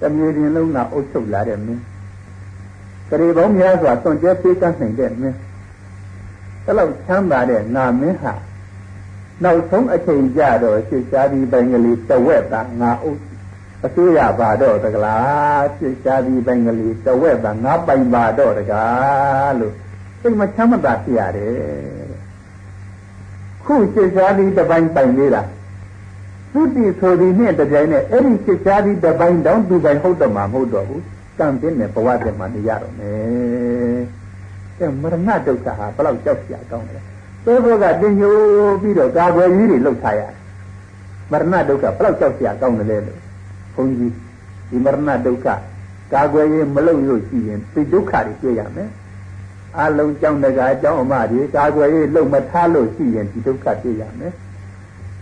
တမြေပြင်လုံးကအုပ်ချုပ်လာတဲ့မင်းကလေးပေါင်းများစွာစွန့်ကြဲပေးကနိုင်တဲ့မင်းအဲ့လောက်ချမ်းသာတဲ့ငါမင်းဟာနောက်ဆုံးအချိန်ကြတော့ရှစ်ရှားဒီပိုင်ကလေးတဝက်သာငါအုပ်အစိုးရပါတော့တကလားရှစ်ရှားဒီပိုင်ကလေးတဝက်သာငါပိုင်ပါတော့တကားလို့စိတ်မချမ်းမသာဖြစ်ရတယ်ခုရှစ်ရှားဒီတပိုင်းပိုင်လေးလား သုတိဆိုဒီနဲ့တကြိုင်နဲ့အဲ့ဒီရှစ်ရှားဒီတပိုင်းတောင်သူပိုင်ဟုတ်တော့မှာမဟုတ်တော့ဘူးကံပြင်းတဲ့ဘဝတည်းမှာနေရတော့မယ်အဲမရဏဒုက္ခဟာဘယ်လောက်ကြောက်ကြကောင်းလဲသောဘောကတင်ညိုပြီးတော့ကာကွယ်ကြီးတွေလှုပ်ထားရတယ်မရဏဒုက္ခဘယ်လောက်ကြောက်ကြကောင်းတယ်လဲလို့ဘုန်းကြီးဒီမရဏဒုက္ခကာကွယ်ရေးမလုပ်လို့ရှိရင်သိဒုက္ခတွေတွေ့ရမယ်အလုံးကြောင့်တကားအကြောင်းအမတွေကာကွယ်ရေးလုပ်မထားလို့ရှိရင်ဒီဒုက္ခတွေ့ရမယ်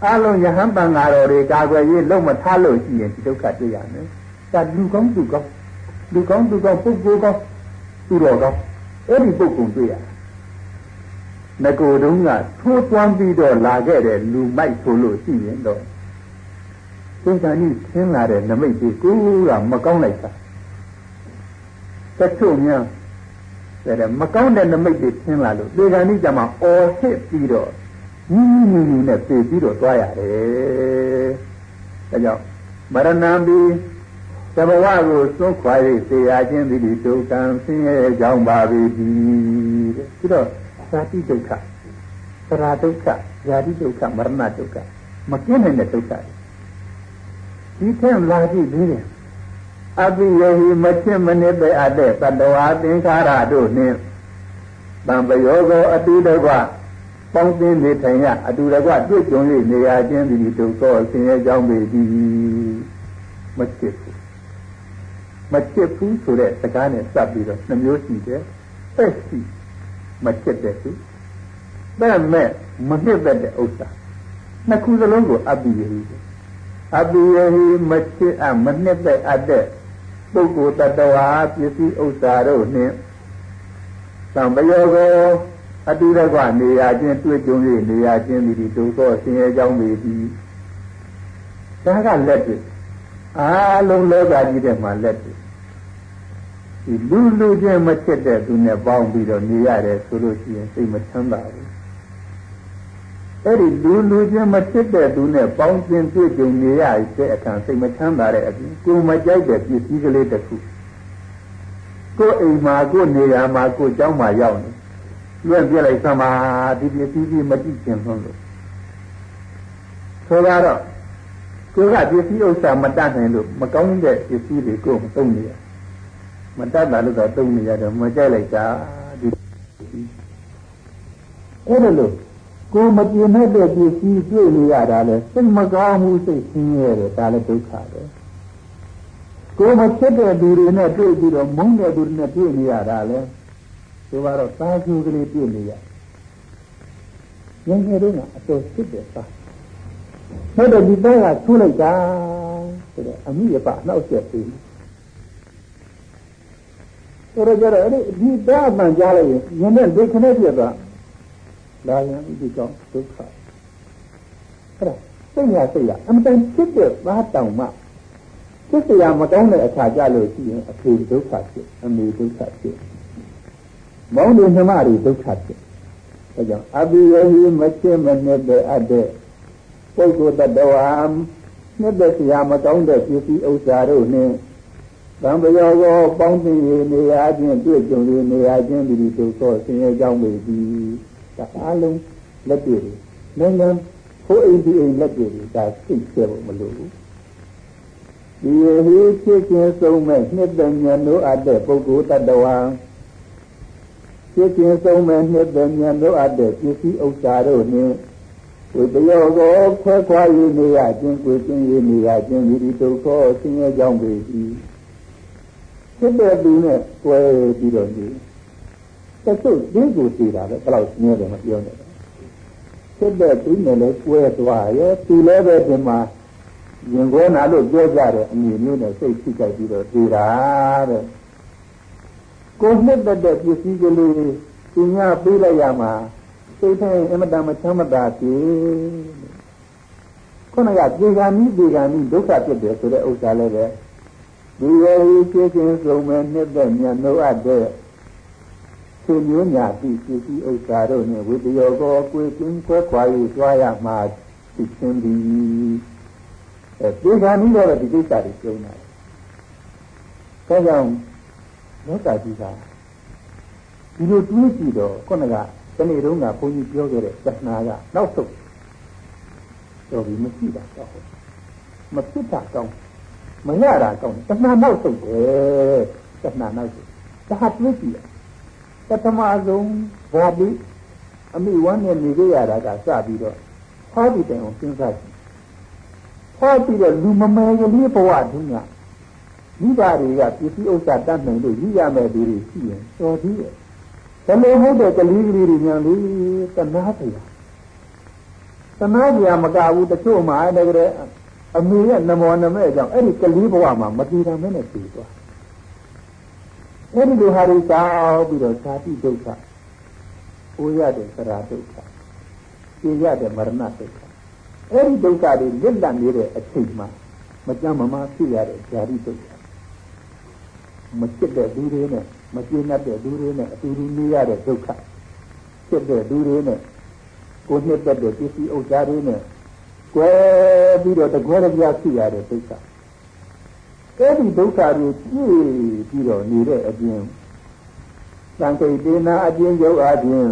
အလုံးယဟန်ပံဃာတော်တွေကာကွယ်ရေးလုပ်မထားလို့ရှိရင်ဒီဒုက္ခတွေ့ရမယ်ဒါလူကောင်းသူကောင်းလူကောင်းသူကောင်းပုဂ္ဂိုလ်ကောင်းသူတော်ကောင်းအဲ့ဒီပုဂ္ဂိုလ်တွေ့ရငကိုတုံးကထိုးသွမ်းပြီးတော့လာခဲ့တဲ့လူမိုက်ဆိုလို့ရှိရင်တော့သင်္ကန်းကြီးဆင်းလာတဲ့နမိတ်ကြီးကိုကမကောင်းလိုက်တာတချို့များတဲ့မကောင်းတဲ့နမိတ်တွေဆင်းလာလို့သင်္ကန်းကြီးကြမှာအော်ဟစ်ပြီးတော့ ညီညီညီနဲ့ပြေးပြီးတော့သွားရတယ်ဒါကြောင့်မရဏံပြီးသဘဝကိုသွန်းခွာ၍သေရခြင်းသည်ဒုက္ခံဆင်းရဲကြောင်းပါပေသည်တဲ့ပြီးတော့သာတိဒုက္ခသရာဒုက္ခဇာတိဒုက္ခမရဏဒုက္ခမကင်းနိုင်တဲ့ဒုက္ခဒီထက်လာကြည့်သေးတယ်အပိယဟိမချစ်မနစ်ပဲအပ်တဲ့တတဝါသင်္ခါရတို့နှင့်တံပယောကောအတူတကွ ပေါင်းသင်းနေထိုင်ရအတူတကွတွေ့ကြုံ၍နေရခြင်းသည်ဒုက္ခဆင်းရဲကြောင်းပေသည်မချစ်ဘူးမချစ်ဘူးဆိုတဲ့စကားနဲ့စပ်ပြီးတော့နှမျိုးရှိတယ်ပက်စီမချစ်တဲ့သူတဲ့မဲ့မနှစ်သက်တဲ့ဥစ္စာနှစ်ခုစလုံးကိုအပိယဟိအပိယဟိမချစ်အမနှစ်သက်အပ်တဲ့ပုဂ္ဂိုလ်တ attva ပစ္စည်းဥစ္စာတို့နှင့်သံပယောကို အတူတကွနေရခြင်းတွေ့ကြုံ၍နေရခြင်းသည်ဒုက္ခဆင်းရဲကြောင်းပေသည်ဒါကလက်တွေ့အားလုံးလောကကြီးထဲမှာလက်တွေ့ဒီလူလူချင်းမချစ်တဲ့သူနဲ့ပေါင်းပြီးတော့နေရတယ်ဆိုလို့ရှိရင်စိတ်မချမ်းသာဘူးအဲ့ဒီလူလူချင်းမချစ်တဲ့သူနဲ့ပေါင်းခြင်းတွေ့ကြုံနေရတဲ့အခါစိတ်မချမ်းသာတဲ့အပြင်ကိုယ်မကြိုက်တဲ့ပစ္စည်းကလေးတစ်ခုကိုယ်အိမ်မှာကိုယ်နေရာမှာကိုယ်เจ้าမှာရောက်နေ လွင့်ပြလိုက်သမာဒီပစ္စည်းကြီးမကြည့်ခြင်းလို့ဆိုတော့ကိုယ်ကပစ္စည်းဥစ္စာမတတ်နိုင်လို့မကောင်းတဲ့ပစ္စည်းတွေကိုမသုံးနေရမတတ်တာလို့တော့သုံးနေရတော့မကြိုက်လိုက်တာဒီအဲ့ဒါလို့ကိုမပြင်းမဲ့တဲ့ပစ္စည်းတွေ့နေရတာလဲစိတ်မကောင်းမှုစိတ်ဆင်းရဲတယ်ဒါလည်းဒုက္ခပဲကိုမဖြစ်တဲ့သူတွေနဲ့တွေ့ပြီးတော့မုန်းတဲ့သူတွေနဲ့တွေ့နေရတာလဲ ဆိုတော့သာကျူကလေးပြည့်နေရငယ်ငယ်တုန်းကအတော်စစ်တယ်သားဟုတ်တယ်ဒီသားကထူးလိုက်တာဆိုတော့အမိရပအနောက်ဆက်ပြီးဆိုတော့ကြတော့အဲ့ဒီသားမှန်ကြားလိုက်ရင်ငါနဲ့ဒုက္ခနဲ့ပြတ်သွားလာရင်ဒီကြောင့်ဒုက္ခအဲ့ဒါစိတ်ရစိတ်ရအမှန်တန်ဖြစ်တဲ့သားတောင်မှဖြစ်စရာမကောင်းတဲ့အခါကြလို့ရှိရင်အဖေဒုက္ခဖြစ်အမေဒုက္ခဖြစ် မောင်းတွေနှမတွေဒုက္ခဖြစ်အဲကြောင့်အဘိယဟိမချင်းမနစ်တဲ့အပ်တဲ့ပုဂ္ဂိုလ်တ attva နှစ်သက်စရာမကောင်းတဲ့ပစ္စည်းဥစ္စာတို့နှင့်သံဃာကိုပေါင်းသင်ရနေရာချင်းတွေ့ကြုံရနေရာချင်းဒီလိုဆိုတော့ဆင်းရဲကြောင်းပေသည်ဒါအလုံးလက်တွေ့တယ်လည်းလည်းခိုးအိမ်ဒီအိမ်လက်တွေ့တယ်ဒါသိချေဖို့မလိုဘူးဒီဟိဖြစ်ခြင်းဆုံးမဲ့နှစ်သက်မြန်လို့အပ်တဲ့ပုဂ္ဂိုလ်တ attva ဖြစ်ခြင်းဆုံးမဲ့နှစ်သက်ဉာဏ်တို့အပ်တဲ့ပစ္စည်းဥစ္စာတို့နှင့်ဝိတယောကိုခွဲခွာ၍နေရခြင်းကိုကျင်း၍နေရခြင်းဒီဒုက္ခဆင်းရဲကြောင်းပေသည်ဖြစ်တဲ့သူနဲ့ကွဲပြီးတော့နေတချို့ဒီကိုသိတာလည်းဘယ်လောက်ဆင်းရဲတယ်မပြောနဲ့ဖြစ်တဲ့သူနဲ့လည်းကွဲသွားရဲ့သူလည်းပဲဒီမှာရင်ကောနာလို့ပြောကြတယ်အမြင်မျိုးနဲ့စိတ်ထိကြိုက်ပြီးတော့သိတာတဲ့ ကိုနှစ်သက်တဲ့ပစ္စည်းကလေးသူများပေးလိုက်ရမှာစိတ်ထဲအမတန်မချမ်းမသာဖြစ်ခုနကဒီကံဤဒီကံဤဒုက္ခဖြစ်တယ်ဆိုတဲ့ဥစ္စာလည်းပဲဒီရဲ့ရှိချင်းစုံမဲ့နှစ်သက်မြတ်လို့အပ်တဲ့သူမျိုးညာတိပစ္စည်းဥစ္စာတို့နဲ့ဝိတယောကောကိုယ်ကျင်းခွဲခွာ၍သွားရမှာသိချင်းသည်အဲဒီကံဤတော့ဒီကိစ္စတွေကျုံးတယ်။ဒါကြောင့် လောကကြီးကဒီလိုတွေးကြည့်တော့ခုနကတနေ့တုန်းကဘုန်းကြီးပြောခဲ့တဲ့သက္နာကနောက်ဆုံးတော့ဒီမရှိတာတော့မဖြစ်တာကောင်းမရတာကောင်းသက္နာနောက်ဆုံးတယ်သက္နာနောက်ဆုံးဒါတွေးကြည့်တယ်ပထမဆုံးဘာဒီအမိဝမ်းနဲ့နေကြရတာကစပြီးတော့ဟောဒီတိုင်အောင်စဉ်းစားကြည့်ဟောပြီးတော့လူမမယ်ကလေးဘဝဒုညာ မိဘတွေကပစ္စည်းဥစ္စာတတ်နိုင်လို့ရရမယ်သူတွေရှိရင်တော်သေးရဲ့ဘယ်လိုဟုတ်တဲ့ကလေးကလေးတွေညာလေးတနာတရားတနာတရားမကဘူးတချို့မှလည်းကြတဲ့အမေရဲ့နမောနမဲကြောင့်အဲ့ဒီကလေးဘဝမှာမတည်တာမဲနဲ့တည်သွားအဲ့ဒီလိုဟာတွေစားပြီးတော့ဇာတိဒုက္ခအိုရတဲ့သရာဒုက္ခသိရတဲ့မရဏဒုက္ခအဲ့ဒီဒုက္ခတွေလစ်လပ်နေတဲ့အချိန်မှာမကြမ်းမမာဖြစ်ရတဲ့ဇာတိဒုက္ခ မချစ်တဲ့သူတွေနဲ့မကျေနပ်တဲ့သူတွေနဲ့အတူတူနေရတဲ့ဒုက္ခဖြစ်တဲ့သူတွေနဲ့ကိုနှစ်သက်တဲ့ပစ္စည်းဥစ္စာတွေနဲ့ကွဲပြီးတော့တကွဲတပြားဖြစ်ရတဲ့ဒုက္ခအဲ့ဒီဒုက္ခတွေပြည့်ပြီးတော့နေတဲ့အပြင်သံခိတေနာအပြင်ရုပ်အပြင်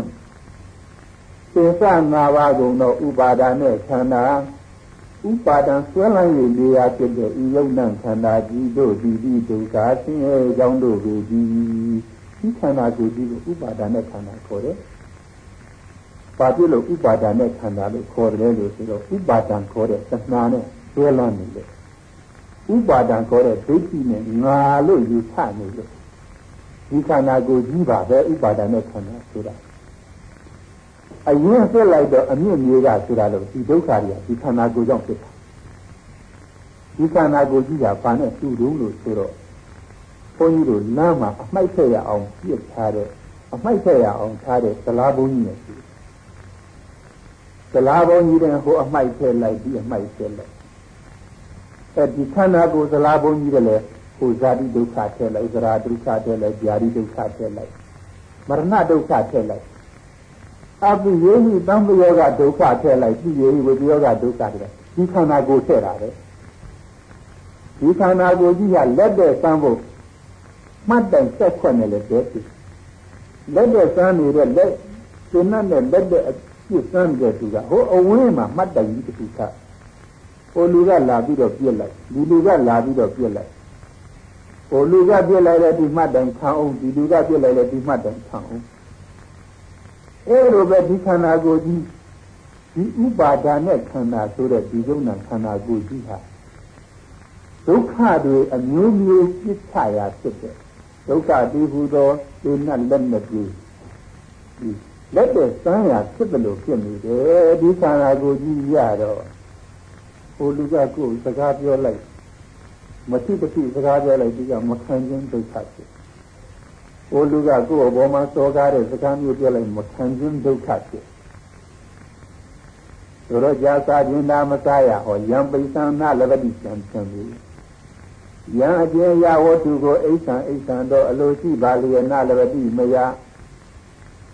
သင်္ဆနာပါကုန်သောဥပါဒာနဲ့ခန္ဓာ ဥပါဒံဆွဲလန်း၍နေရာဖြစ်တဲ့ဤယုံနံခန္ဓာကြီးတို့ဒီဒီဒုက္ခဆင်းရဲကြောင်းတို့ကိုဒီဒီခန္ဓာကိုဒီကိုဥပါဒာနဲ့ခန္ဓာခေါ်တယ်။ဘာဖြစ်လို့ဥပါဒာနဲ့ခန္ဓာလို့ခေါ်တယ်လို့ဆိုတော့ဥပါဒံခေါ်တဲ့သနာနဲ့ဆွဲလန်းနေတယ်ဥပါဒံခေါ်တဲ့ဒိဋ္ဌိနဲ့ငါလို့ယူဆနေလို့ဒီခန္ဓာကိုကြီးပါပဲဥပါဒံနဲ့ခန္ဓာဆိုတာ အရင်ဆက်လိုက်တော့အမြင့်မျိုးကဆိုတာလို့ဒီဒုက္ခတွေကဒီခန္ဓာကိုကြောင့်ဖြစ်တာဒီခန္ဓာကိုကြီးကဘာနဲ့တူတုံးလို့ဆိုတော့ဘုန်းကြီးတို့လမ်းမှာအမိုက်ထက်ရအောင်ပြစ်ထားတဲ့အမိုက်ထက်ရအောင်ထားတဲ့သလားဘုန်းကြီးနဲ့ရှိတယ်သလားဘုန်းကြီးတဲ့ဟိုအမိုက်ထက်လိုက်ဒီအမိုက်ထက်လိုက်အဲဒီခန္ဓာကိုယ်သလားဘုန်းကြီးကလည်းဟိုဇာတိဒုက္ခထည့်လိုက်သရာဒုက္ခထည့်လိုက်ဗျာတိဒုက္ခထည့်လိုက်မရဏဒုက္ခထည့်လိုက် အပိယေဟိတံပယောဂဒုက္ခထည့်လိုက်ပိယေဟိဝေပယောဂဒုက္ခထည့်လိုက်ဒီခန္ဓာကိုယ်ထည့်တာပဲဒီခန္ဓာကိုယ်ကြီးကလက်တဲ့စမ်းဖို့မှတ်တိုင်ဆက်ခွက်နဲ့လည်းတည်းပြီလက်တဲ့စမ်းနေတဲ့လက်ကျဉ်းနဲ့လက်တဲ့အပြစ်စမ်းတဲ့သူကဟိုအဝင်းမှာမှတ်တိုင်ကြီးတစ်ခုကဟိုလူကလာပြီးတော့ပြစ်လိုက်ဒီလူကလာပြီးတော့ပြစ်လိုက်ဟိုလူကပြစ်လိုက်တဲ့ဒီမှတ်တိုင်ခံအောင်ဒီလူကပြစ်လိုက်တဲ့ဒီမှတ်တိုင်ခံအောင် အဲ့လိုပဲဒီခန္ဓာကိုယ်ကြီးဒီဥပါဒါနဲ့ခန္ဓာဆိုတဲ့ဒီယုံနာခန္ဓာကိုယ်ကြီးဟာဒုက္ခတွေအမျိုးမျိုးပြစ်ချရာဖြစ်တဲ့ဒုက္ခတည်ဟူသောဒီနတ်လက်နဲ့ပြီးလက်တဲ့စမ်းရာဖြစ်တယ်လို့ဖြစ်နေတယ်ဒီခန္ဓာကိုယ်ကြီးရတော့ဟိုလူကကိုယ်စကားပြောလိုက်မရှိတတိစကားပြောလိုက်ဒီကမခံခြင်းဒုက္ခဖြစ် ဟိုလူကကိုယ်အပေါ်မှာစောကားတဲ့စကားမျိုးပြောလိုက်မခံခြင်းဒုက္ခဖြစ်တို့တော့ကြာစာခြင်းနာမစားရဟောယံပိသနာလဘတိစံသံပြီယံအကျဉ်းရဝတ္ထုကိုအိဋ္ဌံအိဋ္ဌံတော့အလိုရှိပါလျက်နာလဘတိမယ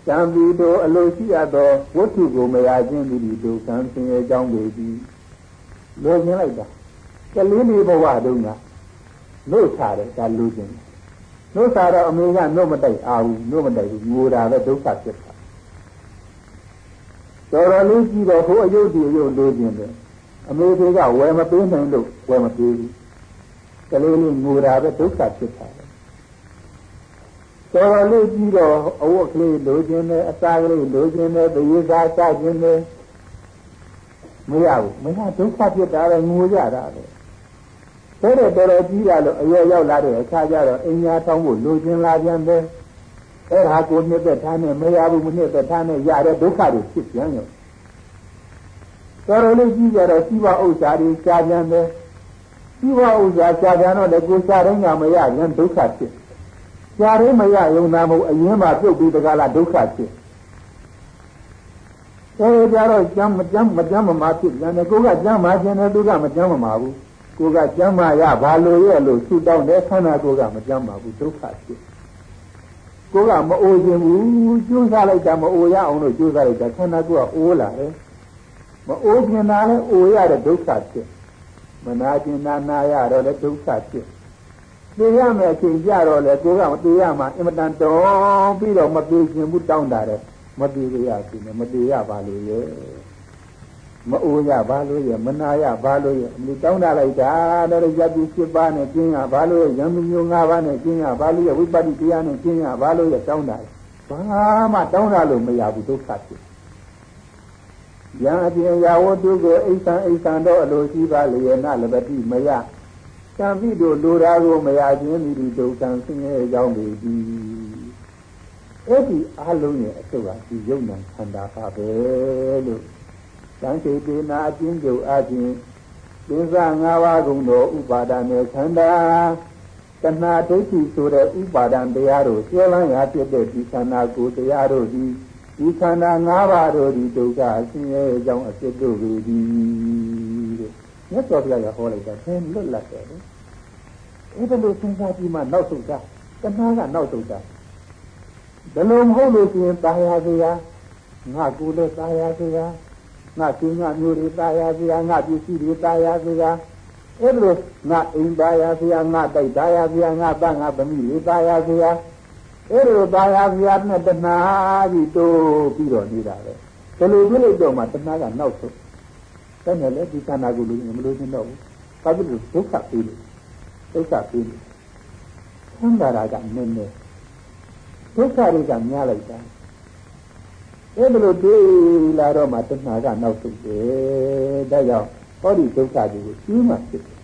တံပီတို့အလိုရှိရသောဝတ္ထုကိုမရခြင်းသည်ဒုက္ခံဆင်းရဲကြောင်းပေသည်လိုချင်လိုက်တာကလေးလေးဘဝတုန်းကလို့စားတယ်ဒါလိုချင်တယ် လို့စားတော့အမေကနှုတ်မတိုက်အာဘူးနှုတ်မတိုက်ဘူးငိုတာပဲဒုက္ခဖြစ်တာတော်တော်လေးကြည့်တော့ဟိုအယုတ်ဒီအယုတ်လိုချင်တယ်အမေတွေကဝယ်မပေးနိုင်လို့ဝယ်မပေးဘူးကလေးလေးငိုတာပဲဒုက္ခဖြစ်တာတော်တော်လေးကြည့်တော့အဝတ်ကလေးလိုချင်တယ်အစာကလေးလိုချင်တယ်သေရစာစားခြင်းတယ်မရဘူးမရဒုက္ခဖြစ်တာပဲငိုကြတာပဲ ဆိုတော့တော်တော်ကြီးလာလို့အရွယ်ရောက်လာတဲ့အခါကျတော့အင်ညာတောင်းဖို့လိုချင်လာပြန်တယ်အဲ့ဒါကိုနှစ်သက်ထားနဲ့မရဘူးမနှစ်သက်ထားနဲ့ရတဲ့ဒုက္ခတွေဖြစ်ပြန်ရောတော်တော်လေးကြီးကြတော့စီးပွားဥစ္စာတွေရှားပြန်တယ်စီးပွားဥစ္စာရှားပြန်တော့လည်းကိုရှားတိုင်းကမရရင်ဒုက္ခဖြစ်ရှားတိုင်းမရရုံသာမဟုတ်အရင်မှပြုတ်ပြီးတကားလားဒုက္ခဖြစ်အဲကြတော့ကျမ်းမကျမ်းမကျမ်းမမာဖြစ်ပြန်တယ်ကိုကကျမ်းမာခြင်းတယ်သူကမကျမ်းမမာဘူး ကိုကကျမ်းမာရဘာလို့ရဲ့လို့ဆူတောင်းတယ်ခန္ဓာကိုယ်ကမကျမ်းမာဘူးဒုက္ခဖြစ်ကိုကမအိုခြင်းဘူးကျိုးစားလိုက်တာမအိုရအောင်လို့ကျိုးစားလိုက်တာခန္ဓာကိုယ်ကအိုးလာတယ်မအိုးခင်တာလည်းအိုရတဲ့ဒုက္ခဖြစ်မနာကျင်နာနာရတော့လည်းဒုက္ခဖြစ်သိရမယ်အချိန်ကြတော့လေကိုကမသိရမှာအင်မတန်တော်ပြီးတော့မပြေခြင်းဘူးတောင်းတာတယ်မပြေရရှိနေမပြေရပါလို့ရဲ့ မအိုးရဘာလို့ရမနာရဘာလို့ရအမိတောင်းတာလိုက်တာတဲ့ရပြီ7ပါးနဲ့ကျင်းရဘာလို့ရံမျိုး5ပါးနဲ့ကျင်းရဘာလို့ရဝိပဿနာတရားနဲ့ကျင်းရဘာလို့ရတောင်းတာဘာမှတောင်းတာလို့မရဘူးဒုက္ခဖြစ်ယံအပြင်ရာဝတ္ထုကိုအိသံအိသံတော့အလိုရှိပါလျေနလပတိမယကံပိတို့လိုရာကိုမရခြင်းမိဒီဒုက္ခံဆင်းရဲကြောင်းပေသည်အဲ့ဒီအလုံးရဲ့အစုပ်ကဒီယုံနာခန္ဓာပါပဲလို့ သံစေတေနာအချင်းကျုပ်အချင်းသင်္ဇာငါးပါးကုံတော်ဥပါဒနဲ့ခန္ဓာတဏှာဒိဋ္ဌိဆိုတဲ့ဥပါဒံတရားတို့ကျေလန်းရာဖြစ်တဲ့ဒီခန္ဓာကိုယ်တရားတို့ဒီဒီခန္ဓာ၅ပါးတို့ဒီဒုက္ခအဆင်းရဲအကြောင်းအဖြစ်တို့ကိုဒီတဲ့မြတ်စွာဘုရားကဟောလိုက်တာသင်လွတ်လပ်တယ်လေအဲ့ဒါလို့စဉ်းစားပြီးမှနောက်ဆုံးတာတဏှာကနောက်ဆုံးတာဘယ်လိုမဟုတ်လို့ရှိရင်တာယာစရာငါကိုယ်လည်းတာယာစရာ ငါကျင်းငါမျိုးတွေตายရစေရငါပစ္စည်းတွေตายရစေရအဲ့လိုငါအိမ်ตายရစေရငါတိုက်ตายရစေရငါသားငါသမီးတွေตายရစေရအဲ့လိုตายရစေရနဲ့တဏှာကြီးတိုးပြီးတော့နေတာပဲဘယ်လိုဖြစ်လို့တော့မှတဏှာကနောက်ဆုံးတဲ့နဲ့လေဒီခန္ဓာကိုယ်လို့မလို့ချင်းတော့ဘူးဘာဖြစ်လို့ဒုက္ခပြီးလို့ဒုက္ခပြီးလို့သံဃာရာကနည်းနည်းဒုက္ခတွေကများလိုက်တာ အဲ့ဒါလို့တွေးလာတော့မှတဏှာကနောက်ဆုံးတယ်ဒါကြောင့်ဟောဒီဒုက္ခတွေကိုကြီးမှဖြစ်တယ်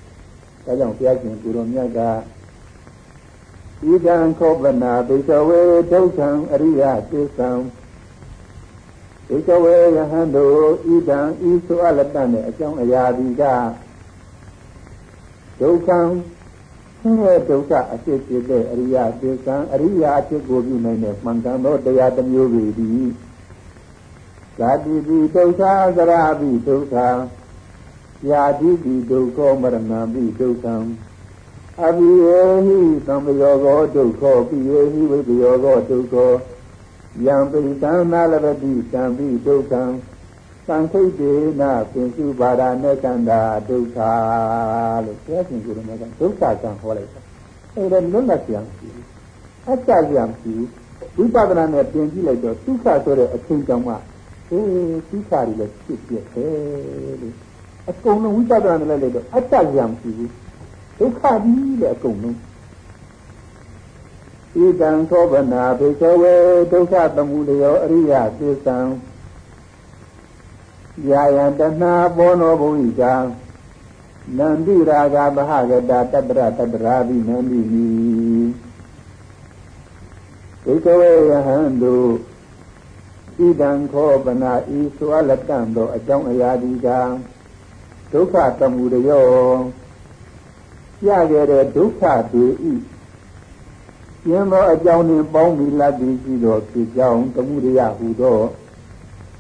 ဒါကြောင့်ဘုရားရှင်ကိုရောမြတ်ကဣဒံခောပနာဘိကဝေဒုက္ခံအရိယသစ္ဆံဘိကဝေယဟန်တို့ဣဒံဤဆိုအလတ္တနဲ့အကြောင်းအရာဒီကဒုက္ခံဆင်းရဲဒုက္ခအဖြစ်ဖြစ်တဲ့အရိယသစ္ဆံအရိယအဖြစ်ကိုပြုနိုင်တဲ့မှန်ကန်သောတရားတစ်မျိုးပေသည် ဇာတိပိဒုက္ခသရပိဒုက္ခယာတိပိဒုက္ခမရဏပိဒုက္ခအဘိယေဟိသံဃယောကောဒုက္ခပိယေဟိဝိပယောကောဒုက္ခယံပိသံနာလပတိသံပိဒုက္ခံသံခိတ်တေနပင်စုပါဒနေကန္တာဒုက္ခလို့ပြောရှင်ကိုယ်တော်ကဒုက္ခကံဟောလိုက်တာအဲ့ဒါလွတ်လပ်ပြန်ပြီအကျပြန်ပြီဝိပဿနာနဲ့ပြင်ကြည့်လိုက်တော့ဒုက္ခဆိုတဲ့အချင်းကြောင့်မှ အေးဒုက္ခတွေလည်းဖြစ်ပြတယ်လို့အကုန်လုံးဝိပဿနာနဲ့လိုက်တော့အတ္တဉာဏ်မရှိဘူးဒုက္ခကြီးလည်းအကုန်လုံးဣဒံသောဗနာဘေကဝေဒုက္ခသမုဒယောအရိယသစ္ဆံယာယတနာဘောနောဘုဟိတံနန္တိရာဂမဟာဂတတတ္တရတတ္တရာဘိနန္တိနိဘေကဝေယဟံတို့ ဣဒံခောပနာဤဆိုအလတံသောအကြောင်းအရာဒီကဒုက္ခတမှုရယောရခဲ့တဲ့ဒုက္ခတွေဤကျင်းသောအကြောင်းနှင့်ပေါင်းမိလတ်ပြီးရှိသောဖြစ်ကြောင်းတမှုရယဟူသော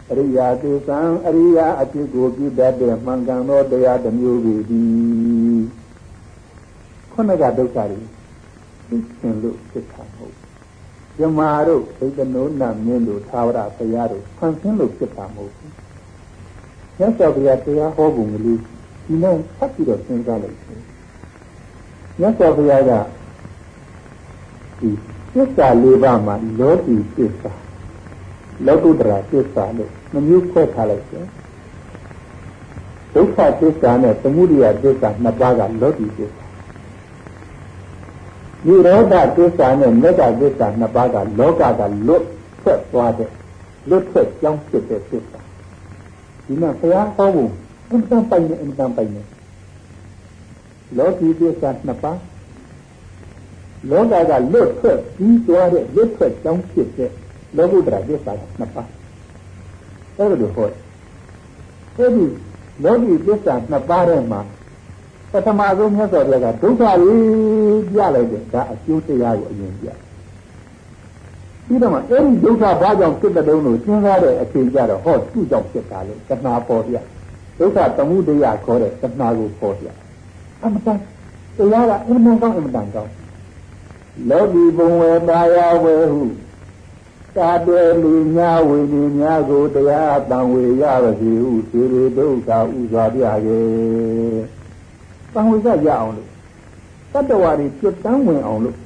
အရိယာသေသံအရိယာအဖြစ်ကိုပြုတတ်တဲ့မှန်ကန်သောတရားတစ်မျိုးပေသည်ခုနကဒုက္ခတွေသိချင်လို့ဖြစ်တာမဟုတ် ဇမာတို့ဘိဒနုနမင်းတို့သာဝရဘုရားတို့ဖန်ဆင်းလို့ဖြစ်တာမဟုတ်ဘူးမြတ်စွာဘုရားတရားဟောပုံကလေးဒီနဲ့ဖတ်ပြီးတော့စဉ်းစားလိုက်တယ်မြတ်စွာဘုရားကဒီသစ္စာလေးပါးမှာလောကီသစ္စာလောကုတ္တရာသစ္စာလို့နှမျိုးခွဲထားလိုက်တယ်ဒုက္ခသစ္စာနဲ့သမုဒယသစ္စာနှစ်ပါးကလောကီသစ္စာ နိရောဓသစ္စာနဲ့မေတ္တာသစ္စာနှစ်ပါးကလောကကလွတ်ထွက်သွားတဲ့လွတ်ထွက်ကြောင်းဖြစ်တဲ့သစ္စာဒီမှာဘုရားဟောဖို့အင်တန်ပိုင်နေအင်တန်ပိုင်နေလောကီသစ္စာနှစ်ပါးလောကကလွတ်ထွက်ပြီးသွားတဲ့လွတ်ထွက်ကြောင်းဖြစ်တဲ့လောကုတ္တရာသစ္စာနှစ်ပါးအဲ့ဒါလိုဟောအဲ့ဒီလောကီသစ္စာနှစ်ပါးထဲမှာပ ထမဆုံးမြတ်စွာဘုရားကဒုက္ခကြီးပြလိုက်တယ်ဒါအကျိုးတရားကိုအရင်ပြပြီးတော့မှအဲ့ဒီဒုက္ခဘာကြောင့်ဖြစ်တဲ့တုံးလို့စဉ်းစားတဲ့အချိန်ကြတော့ဟောသူ့ကြောင့်ဖြစ်တာလေတဏှာပေါ်ပြဒုက္ခသမှုတရားခေါ်တဲ့တဏှာကိုပေါ်ပြအမတန်တရားကအင်မတန်ကောင်းအင်မတန်ကောင်းလောကီဘုံဝေပါယဝေဟုသာတွယ်လူများဝိညာဉ်များကိုတရားတန်ဝေရပါစေဟုသေရဒုက္ခဥစွာပြခဲ့ တန်ဝေကရအောင်လို့တတ္တဝါတွေကျွတ်တန်းဝင်အောင်လို့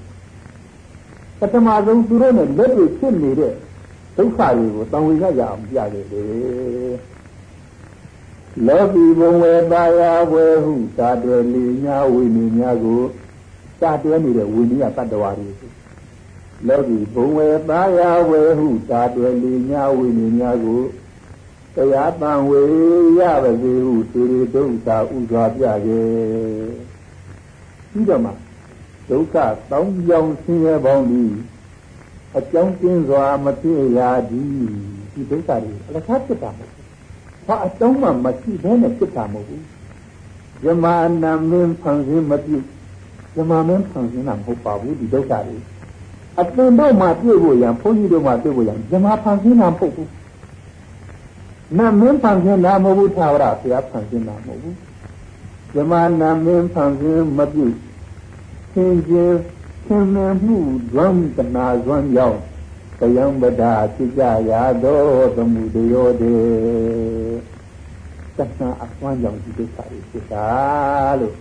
ပထမဆုံးသူတို့နဲ့လက်တွေ့ဖြစ်နေတဲ့ဒုက္ခတွေကိုတန်ဝေကရအောင်ပြခဲ့တယ်လောကီဘုံဝေပါယဝေဟုသာတွယ်လူများဝိညာဉ်များကိုသာတွဲနေတဲ့ဝိနည်းတတ္တဝါတွေလောကီဘုံဝေပါယဝေဟုသာတွယ်လူများဝိနည်းများကို တရားတန်ဝေရပါစေဟုသေရဒုက္ခဥစွာပြခဲ့ပြီးတော့မှဒုက္ခတောင်းကြောင်ဆင်းရဲပေါင်းသည်အကြောင်းကျင်းစွာမပြည့်ရာသည်ဒီဒုက္ခတွေအလကားဖြစ်တာမဟုတ်ဘူး။ဘာအကြောင်းမှမရှိဘဲနဲ့ဖြစ်တာမဟုတ်ဘူး။ဇမနာမင်းဖန်ဆင်းမပြုဇမမင်းဖန်ဆင်းတာမဟုတ်ပါဘူးဒီဒုက္ခတွေအပင်တို့မှပြည့်ဖို့ရန်ဘုန်းကြီးတို့မှပြည့်ဖို့ရန်ဇမဖန်ဆင်းတာမဟုတ်ဘူး။ နာမင်းဖန်ဆင်းတာမဟုတ်ဘူးသာဝရဘုရားဖန်ဆင်းတာမဟုတ်ဘူး။ဇမနာမင်းဖန်ဆင်းမပြုသင်ခြင်းသင်္နမှုဇွမ်းတနာဇွမ်းရောက်တယံပဒဖြစ်ကြရာသောသမှုတယောတေသစ္စာအစွမ်းကြောင့်ဒီဒုက္ခတွေဖြစ်တာလို့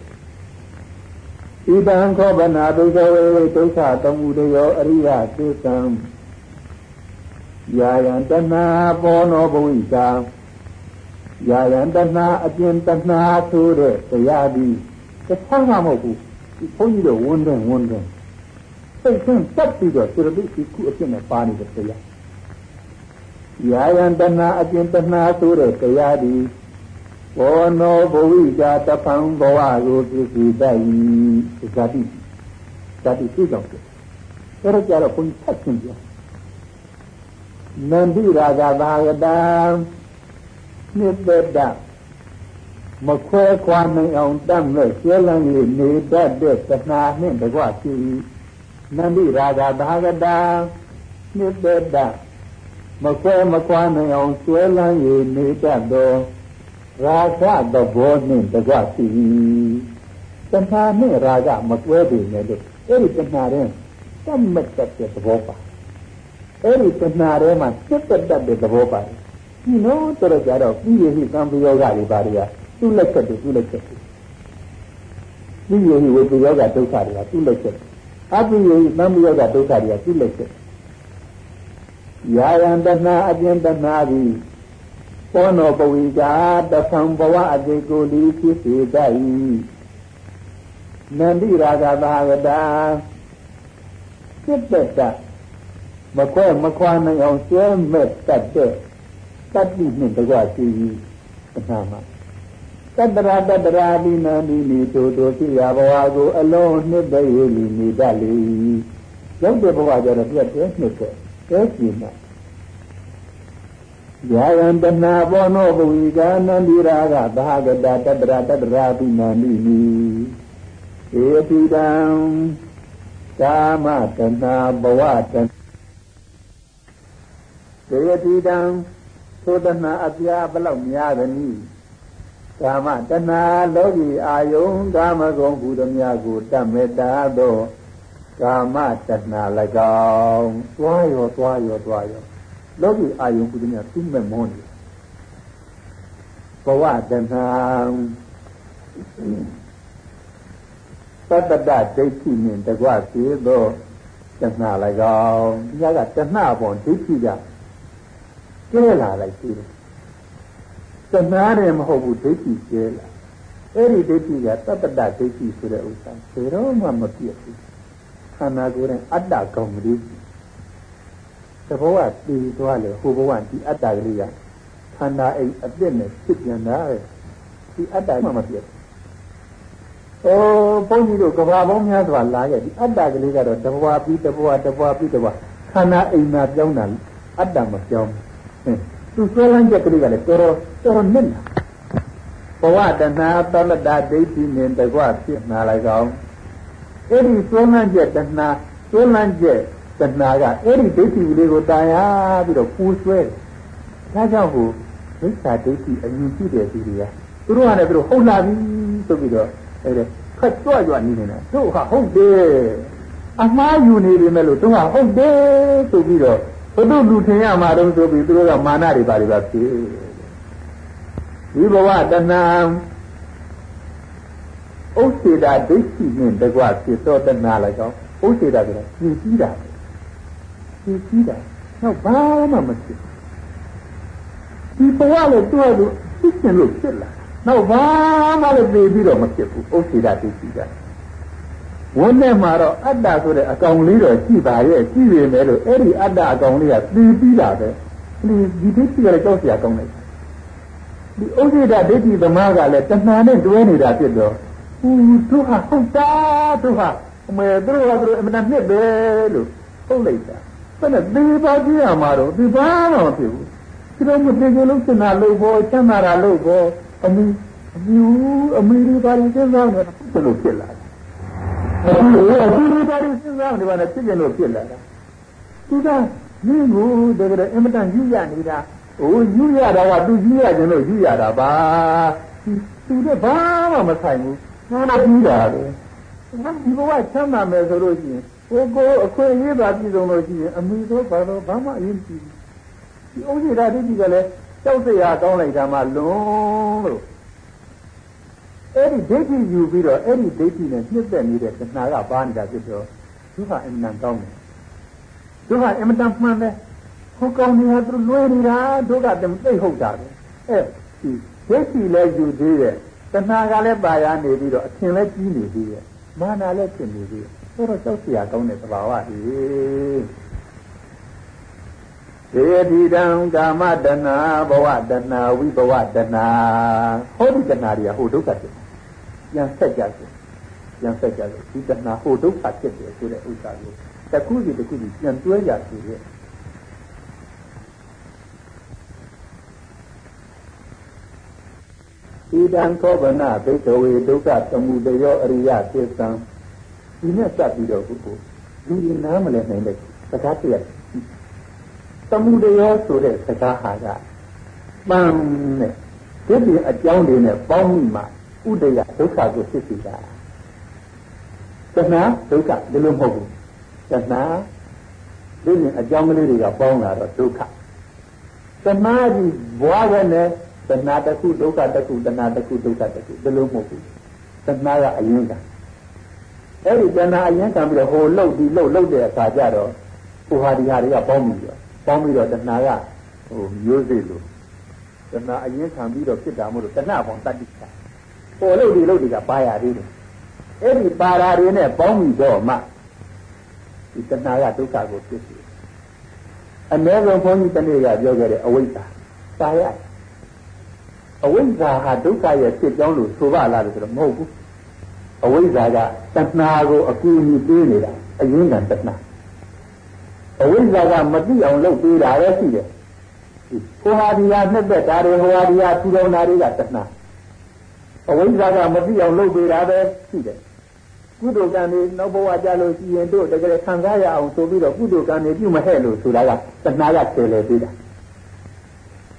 ဣဒံခောဗနာဒုက္ခဝေဒုက္ခသမှုတယောအရိယသေတံ ယာယံတဏဘောနောဘဝိတာယာယံတဏအကျဉ်တဏဆိုတဲ့တရားဒီတစ်ခါမှမဟုတ်ဘူးဒီဘုန်းကြီးတို့ဝန်တယ်ဝန်တယ်စိတ်ဆင်းတက်ပြီးတော့စေတသိက်ဒီခုအဖြစ်နဲ့ပါနေတဲ့တရားယာယံတဏအကျဉ်တဏဆိုတဲ့တရားဒီဘောနောဘဝိတာတဖံဘဝကိုပြည့်စုံတတ်၏ဇာတိဇာတိသိကြောင့်ပြအဲ့ဒါကြတော့ဘုန်းကြီးဆက်ရှင်ပြ နန္တိရာဂဘာဂတံနိတ္တမခွဲခွာနိုင်အောင်တတ်မဲ့ကျဲလန်းလေးနေတတ်တဲ့သနာနှင့်တကွရှိနန္ဒီရာဂဘာဂတာနိတ္တမခွဲမခွာနိုင်အောင်ကျဲလန်းလေးနေတတ်သောရာဂသဘောနှင့်တကွရှိသနာနှင့်ရာဂမကွဲပေမဲ့လို့အဲ့ဒီသနာတဲ့တတ်မဲ့တတ်တဲ့သဘောပါ အဲ့ဒီသနာထဲမှာစိတ်တက်တဲ့သဘောပါတယ်ဒီလိုတော့ကြတော့ပြီးရဟိကံပယောဂတွေပါတွေကသူ့လက်ချက်တွေသူ့လက်ချက်တွေဒီယောဟိဝေပယောဂဒုက္ခတွေကသူ့လက်ချက်အပိယောဟိသံယောဂဒုက္ခတွေကသူ့လက်ချက်ယာယံတဏအပြင်တဏသည်ပောနောပဝိကာတသံဘဝအတိကိုလီဖြစ်စေတတ်၏နန္တိရာဂသာဂတာစိတ်တတ မခွဲမခွာနိုင်အောင်ဆွဲမဲ့တတ်တဲ့တတ္တိနှင့်တကွရှိ၏အနာမှာတတရာတတရာဒီနန္ဒီနီတိုတိုသိရဘဝကိုအလုံးနှစ်ပဲရလီနေတတ်လေရောက်တဲ့ဘဝကျတော့ပြတ်တဲ့နှစ်တဲ့တဲကြည့်မှာယာယံတနာဘောနောဘဝိကာနန္ဒီရာဂဘာဂတတတရာတတရာဒီနန္ဒီနီဧတိတံကာမတနာဘဝတ ဧတိတံသောတနာအပြာဘလောက်များသနည်းကာမတဏှာလောကီအာယုံကာမဂုဏ်ဘုဒ္ဓမြတ်ကိုတတ်မေတ္တာသောကာမတဏှာ၎င်းသွားရောသွားရောသွားရောလောကီအာယုံဘုဒ္ဓမြတ်သူ့မဲ့မောနေဘဝတဏှာသတ္တတဒိဋ္ဌိနှင့်တကွစေသောတဏှာ၎င်းဒီကတဏှာပေါ်ဒိဋ္ဌိက ကျဲလာလိုက်သေးတယ်သနာတယ်မဟုတ်ဘူးဒိဋ္ဌိကျဲလာအဲ့ဒီဒိဋ္ဌိကတတ္တဒိဋ္ဌိဆိုတဲ့ဥစ္စာဘယ်တော့မှမပြည့်ဘူးခန္ဓာကိုယ်နဲ့အတ္တကောင်မလေးသဘောကတည်သွားလေဟိုဘဝဒီအတ္တကလေးကခန္ဓာအိမ်အပြစ်နဲ့ဖြစ်ပြန်တာလေဒီအတ္တမှမပြည့်ဘူး။အိုးဘုန်းကြီးတို့ကဘာပေါင်းများစွာလာခဲ့ဒီအတ္တကလေးကတော့တဘဝပြီးတဘဝတဘဝပြီးတဘဝခန္ဓာအိမ်မှာပြောင်းတာအတ္တမပြောင်းဘူး။ သူဆွဲလန်းချက်ကလေးကလည်းတော်တော်တော်တော်နစ်နာဘဝတဏှာသလတဒိဋ္ဌိနဲ့တကွဖြစ်နာလိုက်ကောင်အဲ့ဒီဆွဲလန်းချက်တဏှာဆွဲလန်းချက်တဏှာကအဲ့ဒီဒိဋ္ဌိလေးကိုတာယာပြီးတော့ပူဆွဲတယ်ဒါကြောင့်ဟိုမိစ္ဆာဒိဋ္ဌိအမြင်ရှိတဲ့သူတွေကသူတို့ကလည်းသူတို့ဟုတ်လာပြီဆိုပြီးတော့အဲ့ဒါဖက်ကြွကြွနေနေတာတို့ဟာဟုတ်တယ်အမှားယူနေပြီမဲ့လို့တို့ဟာဟုတ်တယ်ဆိုပြီးတော့ ဘုဒ္ဓလူထင်ရမှာတော့ဆိုပြီးသူတို့ကမာနတွေပါတွေပါဖြစ်ဒီဘဝတဏှာဥစ္စေတာဒိဋ္ဌိနဲ့တကွဖြစ်သောတဏှာလည်းကောင်းဥစ္စေတာဆိုတာကြည်ကြီးတာကြည်ကြီးတာတော့ဘာမှမဖြစ်ဒီဘဝလည်းသူ့အတူဖြစ်နေလို့ဖြစ်လာနောက်ဘာမှလည်းသိပြီးတော့မဖြစ်ဘူးဥစ္စေတာဒိဋ္ဌိက ဝန်းထဲမှာတော့အတ္တဆိုတဲ့အကောင်လေးတော့ရှိပါရဲ့ရှိပေမဲ့လို့အဲ့ဒီအတ္တအကောင်လေးကသိပြီးတာပဲဒီဒီဒိဋ္ဌိကလည်းကြောက်စရာကောင်းတယ်ဒီဥဒိဒဒိဋ္ဌိသမားကလည်းတဏှာနဲ့တွဲနေတာဖြစ်တော့ဟူသူဟာဟုတ်တာသူဟာအမေသူတို့ကသူတို့အမှန်နဲ့ပဲလို့ဟုတ်လိုက်တာဘယ်နဲ့ဒီပါကြည့်ရမှာတော့ဒီပါတော့ဖြစ်ဘူးသူတို့မသိကြလို့စင်နာလို့ဘောစံနာတာလို့ဘောအမီအမီအမီဒီပါရင်စဉ်းစားနေတာဘယ်လိုဖြစ်လာလဲ အခုအခုဒီပါရင်စဉ်းစားနေပါနဲ့ဖြစ်ကြလို့ဖြစ်လာတာသူကမင်းကိုတကယ်အင်မတန်ယူရနေတာဟိုယူရတာကသူယူရခြင်းလို့ယူရတာပါသူကဘာမှမဆိုင်ဘူးသူလည်းပြီးတာပဲဒီဘဝချမ်းသာမယ်ဆိုလို့ရှိရင်ကိုကိုအခွင့်အရေးပါပြည်စုံလို့ရှိရင်အမိသောဘာလို့ဘာမှအရင်ကြည့်ဒီဥစ္စေတာတိတိကလည်းကြောက်စရာကောင်းလိုက်တာမှလွန်လို့ အဲ့ဒီဒိဋ္ဌိယူပြီးတော့အဲ့ဒီဒိဋ္ဌိနဲ့နှစ်သက်နေတဲ့ခဏကပါနေတာဖြစ်တော့သူကအင်မတန်ကောင်းတယ်သူကအင်မတန်မှန်တယ်ဟိုကောင်းနေတာသူလွဲနေတာဒုက္ခတမသိဟုတ်တာပဲအဲ့ဒီဒိဋ္ဌိလည်းယူသေးတယ်တဏှာကလည်းပါရနေပြီးတော့အထင်လည်းကြီးနေသေးတယ်မာနာလည်းဖြစ်နေသေးတယ်ဆိုတော့ကြောက်စရာကောင်းတဲ့သဘာဝကြီးသေတိတံကာမတဏဘဝတဏဝိဘဝတဏဟောဒီတဏတွေကဟိုဒုက္ခဖြစ် ပြန်ဆက်ကြတယ်ပြန်ဆက်ကြတယ်ဒီတဏဟိုဒုက္ခဖြစ်တယ်ဆိုတဲ့ဥစ္စာကိုတခုစီတခုစီပြန်တွဲကြစီရဲ့ဣဒံခောဗနာဘိကဝေဒုက္ခသမုဒယောအရိယသစ္ဆံဒီနဲ့စပ်ပြီးတော့ဘုကိုလူကြီးနားမလဲနိုင်တဲ့စကားတည်းသမုဒယောဆိုတဲ့စကားဟာကပန်းနဲ့ဒီပြင်အကြောင်းတွေနဲ့ပေါင်းမိမှ ဥဒယဒုက္ခကိုဖြစ်စီတာတဏှာဒုက္ခဒီလိုမဟုတ်ဘူးတဏှာဒီပြင်အကြောင်းကလေးတွေကပေါင်းလာတော့ဒုက္ခတဏှာကြီးဘွားပဲနဲ့တဏှာတစ်ခုဒုက္ခတစ်ခုတဏှာတစ်ခုဒုက္ခတစ်ခုဒီလိုမဟုတ်ဘူးတဏှာကအရင်ကအဲ့ဒီတဏှာအရင်ကံပြီးတော့ဟိုလှုပ်ဒီလှုပ်လှုပ်တဲ့အခါကျတော့ဟိုဟာဒီဟာတွေကပေါင်းပြီးတော့ပေါင်းပြီးတော့တဏှာကဟိုမျိုးစေ့လို့တဏှာအရင်ခံပြီးတော့ဖြစ်တာမို့လို့တဏှာပေါင်းတတ္တိချ ဟိုလှုပ်ဒီလှုပ်တွေကပါရသေးတယ်အဲ့ဒီပါရာတွေနဲ့ပေါင်းပြီးတော့မှဒီတဏှာကဒုက္ခကိုဖြစ်စေအ ਨੇ ဆုံးဘုန်းကြီးတနေ့ကပြောခဲ့တဲ့အဝိဇ္ဇာပါရအဝိဇ္ဇာဟာဒုက္ခရဲ့ဖြစ်ကြောင်းလို့ဆိုပါလားလို့ဆိုတော့မဟုတ်ဘူးအဝိဇ္ဇာကတဏှာကိုအကူအညီပေးနေတာအရင်းကတဏှာအဝိဇ္ဇာကမသိအောင်လုပ်ပေးတာလည်းရှိတယ်ဟိုဟာဒီဟာနှစ်သက်တာတွေဟိုဟာဒီဟာထူထောင်တာတွေကတဏှာ အဝိဇ္ဇာကမသိအောင်လုပ်ပေးတာပဲရှိတယ်ကုသိုလ်ကံတွေနောက်ဘဝကြလို့ရှိရင်တို့တကယ်ခံစားရအောင်ဆိုပြီးတော့ကုသိုလ်ကံတွေပြုမဟဲ့လို့ဆိုတာကတဏှာကဆယ်လေပေးတာ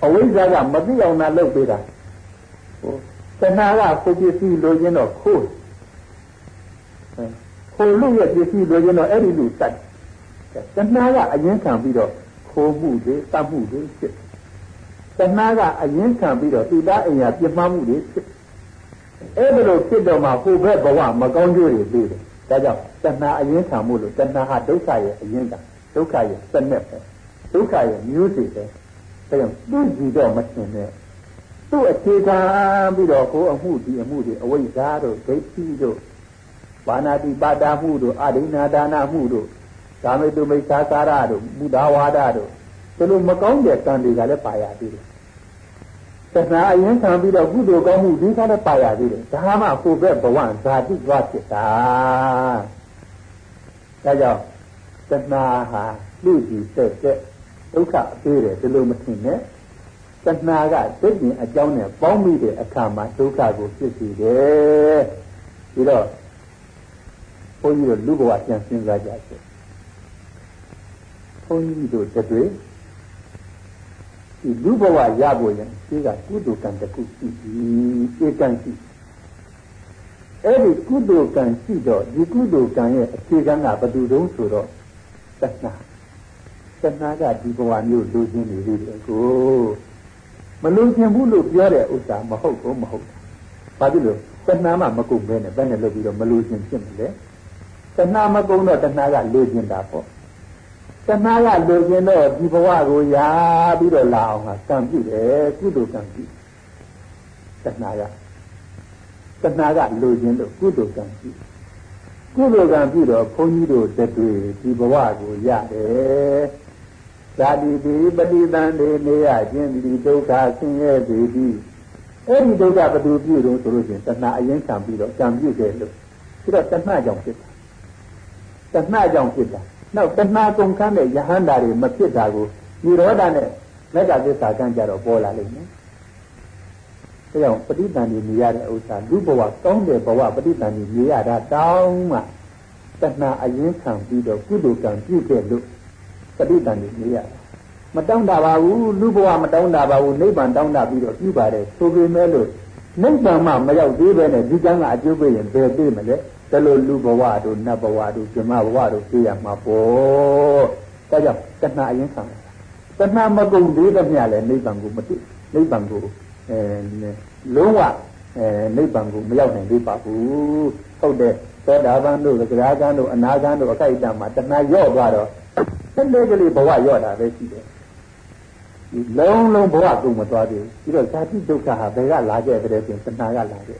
အဝိဇ္ဇာကမသိအောင်သာလုပ်ပေးတာဟိုတဏှာကကိုပစ္စည်းလိုချင်တော့ခိုးခိုးလို့ရပစ္စည်းလိုချင်တော့အဲ့ဒီလူတတ်တဏှာကအရင်ခံပြီးတော့ခိုးမှုတွေတတ်မှုတွေဖြစ်တဏှာကအရင်ခံပြီးတော့သူသားအိမ်ယာပြင်းမှမှုတွေဖြစ် အဲ့ဒါလို့ဖြစ်တော့မှကိုယ်ဘက်ဘဝမကောင်းကျိုးတွေပြီးတယ်ဒါကြောင့်တဏှာအရင်ခံမှုလို့တဏှာဟာဒုက္ခရဲ့အရင်ကဒုက္ခရဲ့စနစ်ပဲဒုက္ခရဲ့မျိုးစေ့ပဲဒါကြောင့်သူ့ကြည့်တော့မထင်နဲ့သူ့အခြေခံပြီးတော့ကိုယ်အမှုဒီအမှုဒီအဝိဇ္ဇာတို့ဒိဋ္ဌိတို့ဘာနာတိပါဒမှုတို့အဒိနာဒါနမှုတို့ကာမေတုမိစ္ဆာကာရတို့မူဒါဝါဒတို့ဒီလိုမကောင်းတဲ့ကံတွေကလည်းပါရသေးတယ် သစ္စာအရင်ခံပြီးတော့ကုသိုလ်ကောင်းမှုဒီကလည်းပါရသေးတယ်ဒါမှကိုယ်ဘက်ဘဝဇာတိသွားဖြစ်တာဒါကြောင့်သစ္စာဟာလူကြီးတက်တဲ့ဒုက္ခအသေးတယ်ဒီလိုမထင်နဲ့တဏှာကသိဉ္အကြောင်းနဲ့ပေါင်းမိတဲ့အခါမှာဒုက္ခကိုဖြစ်စေတယ်ပြီးတော့ဘုန်းကြီးတို့လူဘဝပြန်စဉ်းစားကြစေဘုန်းကြီးတို့တတွေ ဒီလူဘဝရဖို့ရင်ဒီကကုသိုလ်ကံတစ်ခုရှိပြီဧကံရှိအဲ့ဒီကုသိုလ်ကံရှိတော့ဒီကုသိုလ်ကံရဲ့အခြေခံကဘယ်သူတုံးဆိုတော့တဏှာတဏှာကဒီဘဝမျိုးလူချင်းနေပြီကိုမလုံချင်ဘူးလို့ပြောတဲ့ဥစ္စာမဟုတ်ဘူးမဟုတ်ဘူးဘာဖြစ်လို့တဏှာမှမကုန်ပဲနဲ့ဘယ်နဲ့လုပ်ပြီးတော့မလုံချင်ဖြစ်မလဲတဏှာမကုန်တော့တဏှာကလူချင်းတာပေါ့ တဏှာကလူချင်းတော့ဒီဘဝကိုရာပြီးတော့လာအောင်ကကံပြုတယ်ကုသိုလ်ကံပြုတဏှာကတဏှာကလူချင်းလို့ကုသိုလ်ကံပြုကုသိုလ်ကံပြုတော့ဘုန်းကြီးတို့တတွေ့ဒီဘဝကိုရတယ်ဇာတိတိပฏิတန်တေနေရခြင်းဒီဒုက္ခဆင်းရဲပေသည်အဲ့ဒီဒုက္ခဘယ်သူပြုလို့ဆိုလို့ရှိရင်တဏှာအရင်ခံပြီးတော့ကံပြုတယ်လို့ပြီးတော့တဏှာကြောင့်ဖြစ်တာတဏှာကြောင့်ဖြစ်တာ နောက်တဏှာကုန်ခန်းတဲ့ယဟန္တာတွေမဖြစ်တာကိုនិရောဓနဲ့မေတ္တာသစ္စာကံကြတော့ပေါ်လာလိမ့်မယ်ဒါကြောင့်ပဋိသန္ဓေမြည်ရတဲ့ဥစ္စာလူဘဝကောင်းတဲ့ဘဝပဋိသန္ဓေမြည်ရတာတောင်းမှတဏှာအရင်ခံပြီးတော့ကုသိုလ်ကံပြုခဲ့လို့ပဋိသန္ဓေမြည်ရမတောင်းတာပါဘူးလူဘဝမတောင်းတာပါဘူးနိဗ္ဗာန်တောင်းတာပြီးတော့ပြုပါတယ်ဆိုပေမဲ့လို့နိဗ္ဗာန်မှမရောက်သေးပဲနဲ့ဒီကံကအကျိုးပေးရင်ဘယ်ပေးမလဲ ဒါလိုလူဘဝတို့နတ်ဘဝတို့ဇမဘဝတို့သိရမှာပေါ့ဒါကြောင့်တဏှာအရင်ခံတာတဏှာမကုန်သေးတဲ့မြလည်းနိဗ္ဗာန်ကိုမသိနိဗ္ဗာန်ကိုအဲလုံးဝအဲနိဗ္ဗာန်ကိုမရောက်နိုင်သေးပါဘူးဟုတ်တယ်သောတာပန်တို့သက္ကရာကံတို့အနာကံတို့အခိုက်အတန့်မှာတဏှာရော့သွားတော့တစ်လေးကလေးဘဝရော့တာပဲရှိတယ်လုံးလုံးဘဝကုန်မသွားသေးဘူးပြီးတော့ဇာတိဒုက္ခဟာဘယ်ကလာခဲ့တဲ့ဆိုရင်တဏှာကလာခဲ့